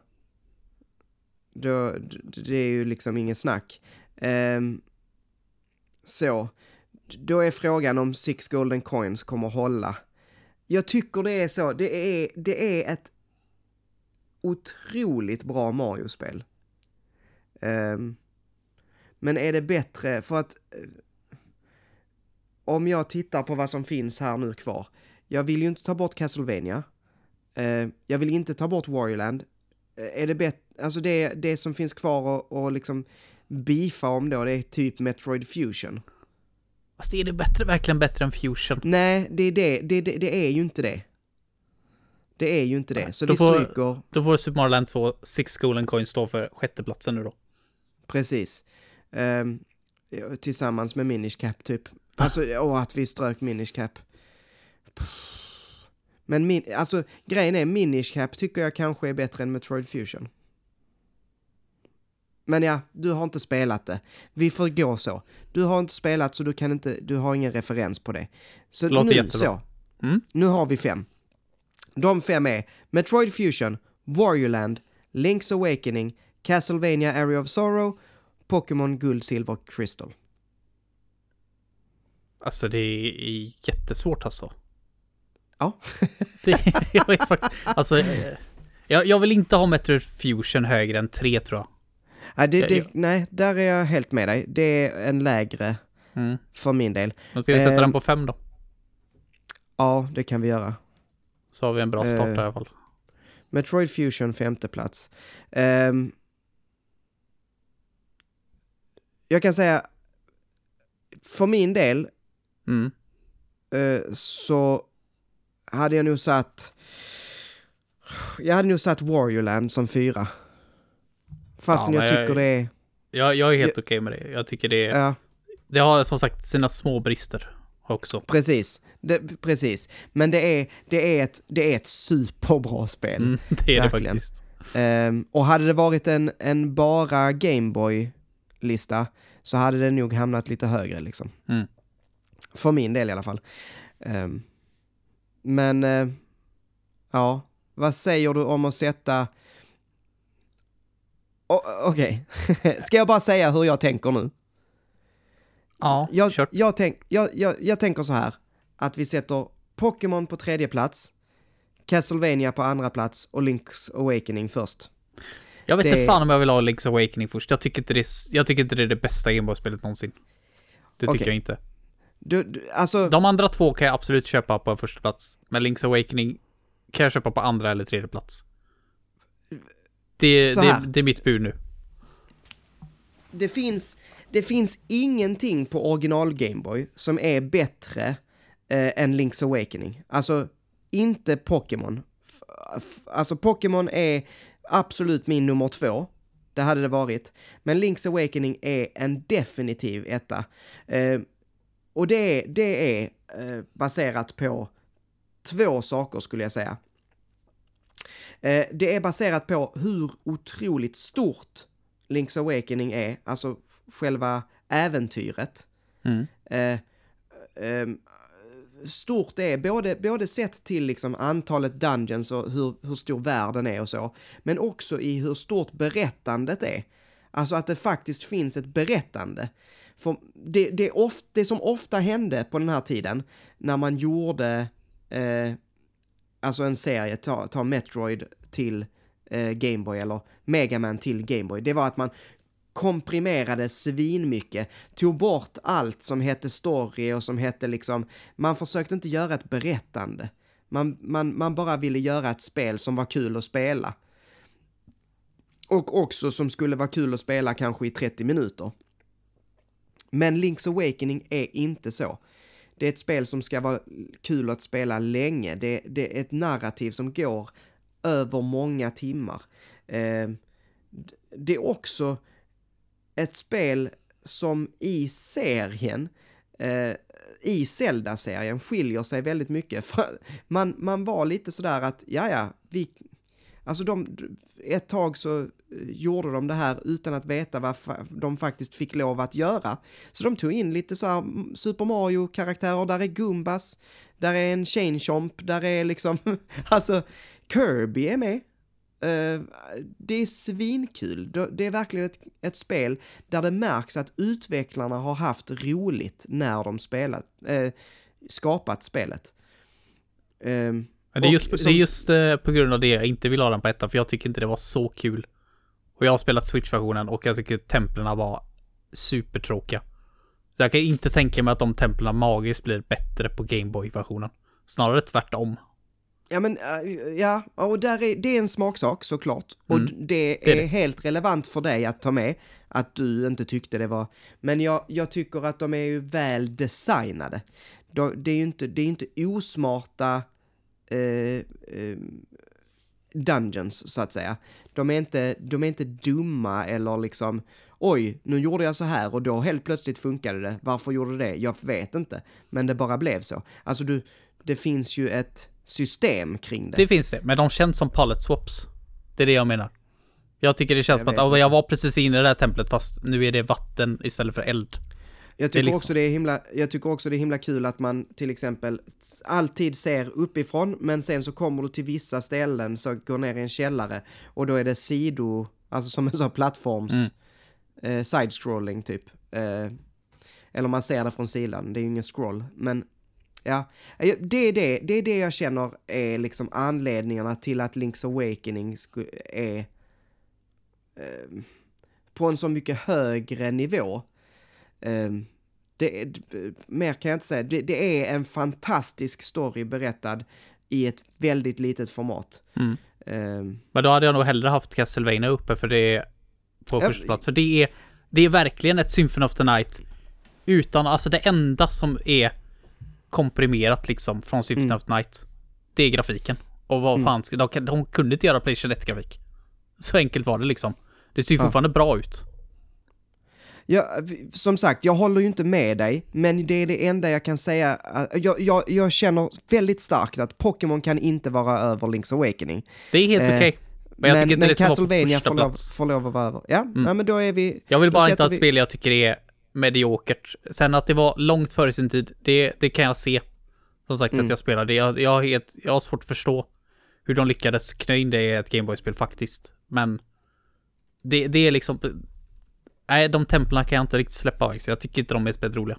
då, det är ju liksom inget snack. Um, så, då är frågan om Six Golden Coins kommer hålla. Jag tycker det är så, det är, det är ett otroligt bra Mario-spel. Um, men är det bättre, för att om jag tittar på vad som finns här nu kvar, jag vill ju inte ta bort Castlevania. Eh, jag vill inte ta bort Warriorland. Eh, är det bättre, alltså det, det som finns kvar och, och liksom beefa om då, det är typ Metroid Fusion. Fast är det bättre, verkligen bättre än Fusion? Nej, det är, det, det, det, det är ju inte det. Det är ju inte det, så Då vi får- stryker, Då får Super Mario Land 2 Six Golden Coins stå för sjätteplatsen nu då. precis. Ja, tillsammans med Minish Cap typ. Alltså, och att vi strök Minish Cap. Men min, alltså, grejen är, Minish Cap tycker jag kanske är bättre än Metroid Fusion. Men ja, du har inte spelat det. Vi får gå så. Du har inte spelat så du kan inte, du har ingen referens på det. Så låter nu jättebra. så. Mm. Nu har vi fem. De fem är Metroid Fusion, Warriorland, Link's Awakening, Castlevania Area of Sorrow, Pokémon Guld, Silver, Crystal. Alltså det är jättesvårt alltså. Ja. [laughs] Det, jag vet faktiskt. Alltså, eh, jag, jag vill inte ha Metroid Fusion högre än 3 tror jag. Nej, det, det, nej, där är jag helt med dig. Det är en lägre Mm. för min del. Men ska vi sätta Ehm. den på 5 då? Ja, det kan vi göra. Så har vi en bra start eh, i alla fall. Metroid Fusion femte plats. Ehm, jag kan säga, för min del Mm. eh, så hade jag nog satt, jag hade nog satt Warriorland som fyra. Fastän Ja, jag men jag- tycker det är, Jag, jag är helt okej med det. Jag tycker det är... ja, Det har som sagt sina små brister. också. Precis, det, precis. Men det är, det, är ett, det är ett superbra spel. Mm, [laughs] det är det Verkligen. faktiskt. Ehm, och hade det varit en, en bara Gameboy-lista så hade det nog hamnat lite högre liksom. Mm. För min del i alla fall. Ehm, men, eh, ja, vad säger du om att sätta... O- Okej, [laughs] ska jag bara säga hur jag tänker nu? Ja, Jag, kört. jag, tänk, jag, jag, jag tänker så här, att vi sätter Pokémon på tredje plats, Castlevania på andra plats och Link's Awakening först. Jag vet det- inte fan om jag vill ha Link's Awakening först. Jag tycker inte det är, jag tycker inte det är det bästa Gameboy-spelet någonsin. Det tycker Okej. jag inte. Du, du, alltså, De andra två kan jag absolut köpa på första plats. Men Link's Awakening kan jag köpa på andra eller tredje plats. Det, det, det är mitt bud nu. det finns, det finns ingenting på original Gameboy som är bättre eh, än Link's Awakening. Alltså, inte Pokémon. Alltså, Pokémon är absolut min nummer två. Det hade det varit. Men Link's Awakening är en definitiv etta. Eh, och det är, det är eh, baserat på två saker skulle jag säga. Eh, det är baserat på hur otroligt stort Link's Awakening är, alltså själva äventyret. Mm. Eh, ehm, stort det är, både, både sett till liksom antalet dungeons och hur, hur stor världen är och så, men också i hur stort berättandet är. Alltså att det faktiskt finns ett berättande. För det, det, oft, det som ofta hände på den här tiden, när man gjorde eh, alltså en serie, ta, ta Metroid till eh, Gameboy eller Megaman till Gameboy, det var att man komprimerade svinmycket, tog bort allt som hette story och som hette liksom, man försökte inte göra ett berättande. Man, man, man bara ville göra ett spel som var kul att spela. Och också som skulle vara kul att spela kanske i 30 minuter. Men Link's Awakening är inte så. Det är ett spel som ska vara kul att spela länge. Det, det är ett narrativ som går över många timmar. Eh, det är också ett spel som i serien, eh, i Zelda-serien skiljer sig väldigt mycket. [laughs] Man, man var lite sådär att, ja ja, vi, alltså de, ett tag så eh, gjorde de det här utan att veta vad de faktiskt fick lov att göra. Så de tog in lite så här mm, Super Mario-karaktärer, där är Gumbas, där är en Chain Chomp, där är liksom, [laughs] alltså Kirby är med. Eh, det är svinkul. Det- är verkligen ett, ett spel där det märks att utvecklarna har haft roligt när de spelat, äh, skapat spelet. Ehm, men det är just, det som- är just eh, på grund av det jag inte vill ha den på ettan, för jag tycker inte det var så kul. Och jag har spelat Switch-versionen och jag tycker templerna var supertråkiga. Så jag kan inte tänka mig att de templerna magiskt blir bättre på Gameboy-versionen. Snarare tvärtom. Ja men, äh, ja, och där är, det är en smaksak såklart. Och Mm. det Det är, är det. helt relevant för dig att ta med att du inte tyckte det var... Men jag, jag tycker att de är ju väl designade. De, det är ju inte, det är inte osmarta eh, eh, dungeons, så att säga. De är, inte, de är inte dumma eller liksom oj, nu gjorde jag så här och då helt plötsligt funkade det. Varför gjorde det? Jag vet inte. Men det bara blev så. Alltså du, det finns ju ett system kring det. Det finns det, men de känns som pallet swaps. Det är det jag menar. Jag tycker det känns Jag som att jag var precis inne i det här templet fast nu är det vatten istället för eld. Jag tycker, liksom- också det är himla, jag tycker också det är himla kul att man till exempel alltid ser uppifrån, men sen så kommer du till vissa ställen så går ner i en källare och då är det sido, alltså som en sån plattforms, Mm. eh, side-scrolling typ. Eh, eller man ser det från sidan, det är ju ingen scroll, men ja, Eh, det är det, det är det jag känner är liksom anledningarna till att Link's Awakening är eh, på en så mycket högre nivå. Ehm, det mer kan jag inte säga. Det, det är en fantastisk story berättad i ett väldigt litet format. Mm. Ehm, Men då hade jag nog hellre haft Castlevania uppe för det på Ja, första plats. För det är, det är verkligen ett Symphony of the Night. Utan, alltså det enda som är komprimerat liksom från Symphony Mm. of the Night. Det är grafiken. Och vad Mm. fan ska, de, de kunde inte göra Playstation 1-grafik. Så enkelt var det liksom. Det ser ju Ja. fortfarande bra ut. Jag, som sagt, jag håller ju inte med dig, men det är det enda jag kan säga. äh, Jag, jag, jag känner väldigt starkt att Pokémon kan inte vara över Link's Awakening. Det är helt Eh, okej. Men jag tycker inte men vara på Castlevania får lov, får lov att vara över. Ja, ja, men då är vi... Jag vill bara inte ha ett vi- spel jag tycker är mediokert. Sen att det var långt före sin tid, det, det kan jag se. Som sagt Mm. att jag spelade. Jag, jag, har helt, jag har svårt att förstå hur de lyckades knö in det i ett Gameboy-spel faktiskt. Men det, det är liksom... Nej, de templarna kan jag inte riktigt släppa faktiskt. Jag tycker inte de är speciellt roliga.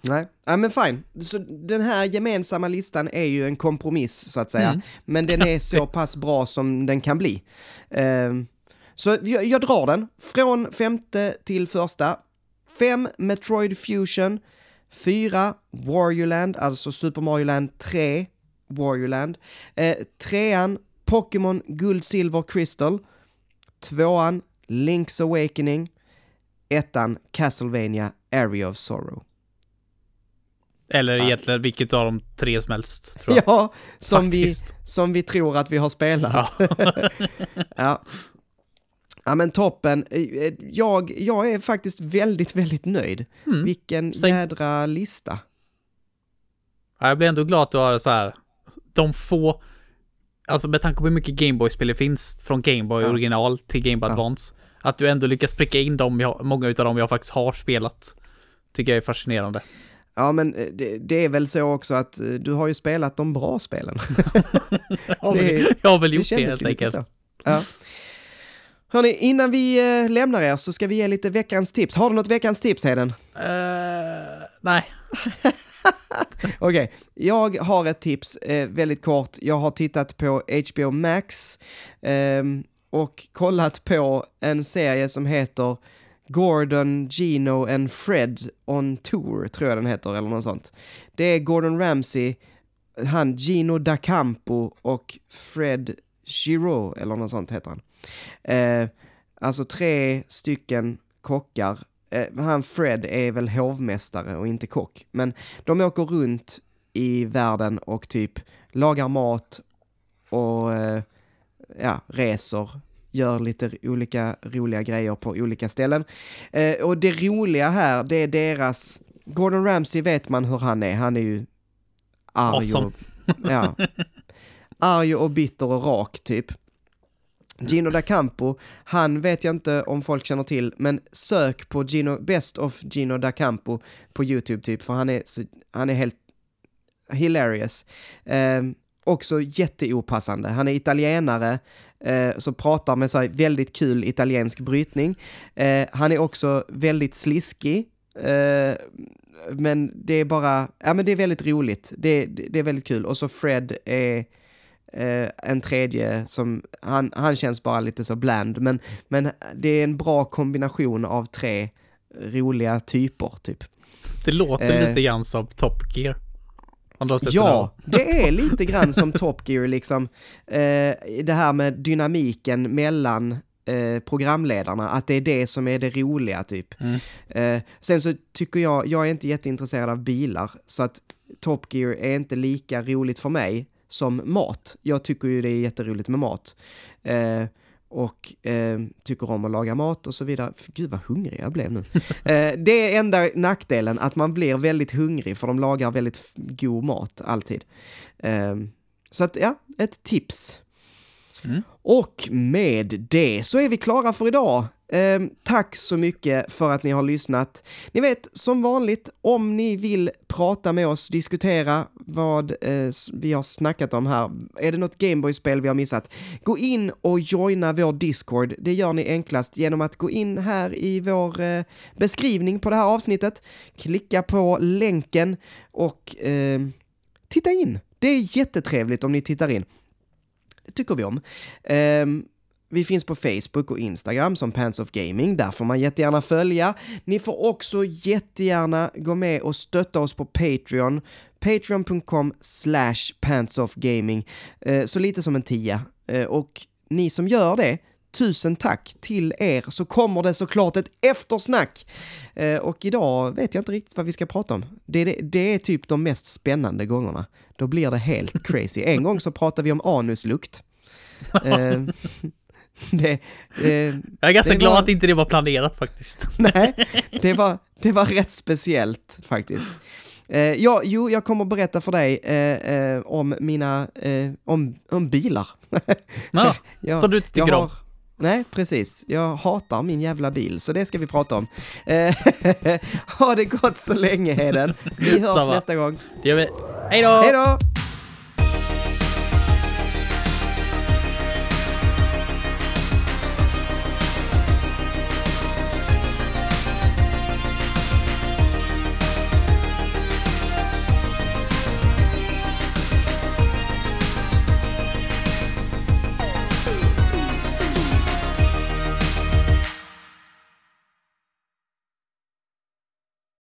Nej, ja, men fine. Så den här gemensamma listan är ju en kompromiss så att säga. Mm. Men den är [laughs] så pass bra som den kan bli. Ehm, så jag, jag drar den från femte till första. Fem Metroid Fusion. Fyra Wario Land, alltså Super Mario Land 3 Wario Land. Eh, trean Pokémon Guld, Silver, Crystal. Tvåan Link's Awakening. Ettan Castlevania Area of Sorrow. Eller egentligen vilket av de tre som helst, tror jag. [laughs] Ja, som vi, som vi tror att vi har spelat. Ja. [laughs] Ja. Ja men toppen. Jag, jag är faktiskt väldigt, väldigt nöjd. Mm. Vilken Säg- jädra lista. Ja, Jag blir ändå glad att du har så här. De få... Alltså med tanke på hur mycket Gameboy-spel det finns från Gameboy Ja. original till Gameboy. Advance. Att du ändå lyckas pricka in dem, jag, många utav dem jag faktiskt har spelat. Tycker jag är fascinerande. Ja men eh, det, det är väl så också att eh, du har ju spelat de bra spelen. Jag [laughs] har Det- väl, jag har väl gjort det, kändes helt enkelt. så. Ja. Hörni, innan vi eh, lämnar er så ska vi ge lite veckans tips. Har du något veckans tips Heden? Eh, nej. [laughs] Okej, jag har ett tips eh, väldigt kort. Jag har tittat på HBO Max ehm, och kollat på en serie som heter Gordon, Gino and Fred on Tour, tror jag den heter, eller något sånt. Det är Gordon Ramsay, han Gino Da Campo och Fred Giro, eller något sånt heter han. Eh, alltså tre stycken kockar. Eh, han Fred är väl hovmästare och inte kock, men de åker runt i världen och typ lagar mat och eh, ja, reser, gör lite olika roliga grejer på olika ställen. Eh, och det roliga här, det är deras... Gordon Ramsay vet man hur han är, han är ju arg Awesome. och... [laughs] Ja. Arg och bitter och rak typ. Gino da Campo, han vet jag inte om folk känner till, men sök på Gino, Best of Gino da Campo på YouTube typ, för han är, han är helt hilarious. Eh, också jätteopassande. Han är italienare, eh, så pratar med så här väldigt kul italiensk brytning. Eh, han är också väldigt sliskig. Eh, men det är bara, ja men det är väldigt roligt. Det, det, det är väldigt kul. Och så Fred är eh, en tredje som, han, han känns bara lite så bland. Men, men det är en bra kombination av tre roliga typer typ. Det låter Eh. lite grann som Top Gear. Har sett Ja, det är lite grann som Top Gear liksom. Eh, det här med dynamiken mellan eh, programledarna, att det är det som är det roliga typ. Mm. Eh, sen så tycker jag, jag är inte jätteintresserad av bilar, så att Top Gear är inte lika roligt för mig som mat. Jag tycker ju det är jätteroligt med mat. Och eh, tycker om att laga mat och så vidare. För Gud vad hungrig jag blev nu. [laughs] eh, det är enda nackdelen, att man blir väldigt hungrig för de lagar väldigt god mat alltid. Eh, så att ja, ett tips. Mm. Och med det så är vi klara för idag. Eh, tack så mycket för att ni har lyssnat. Ni vet, som vanligt, om ni vill prata med oss, diskutera vad eh, vi har snackat om här. Är det något Gameboy-spel vi har missat? Gå in och joina vår Discord. Det gör ni enklast genom att gå in här i vår eh, beskrivning på det här avsnittet, klicka på länken och eh, titta in. Det är jättetrevligt om ni tittar in. Det tycker vi om. Ehm, vi finns på Facebook och Instagram som Pants of Gaming, där får man jättegärna följa. Ni får också jättegärna gå med och stötta oss på Patreon, patreon.com slash pantsofgaming, eh, så lite som en tia. Eh, och ni som gör det, tusen tack till er, så kommer det såklart ett eftersnack. Eh, och idag vet jag inte riktigt vad vi ska prata om. Det, det, det är typ de mest spännande gångerna. Då blir det helt crazy. En gång så pratade vi om anuslukt. [laughs] Eh, [laughs] det, det, Jag är ganska glad var- att inte det var planerat faktiskt. [laughs] nej, [laughs] det var, det var rätt speciellt faktiskt. Eh, ja, jo, jag kommer berätta för dig eh, eh, om mina, eh, om, om bilar. Ja, Jag- som du inte tycker jag om. Nej, precis. Jag hatar min jävla bil, så det ska vi prata om. Eh, ha det gott så länge, Heden. Vi hörs Samma. nästa gång. Det gör vi. Hej då! Hej då!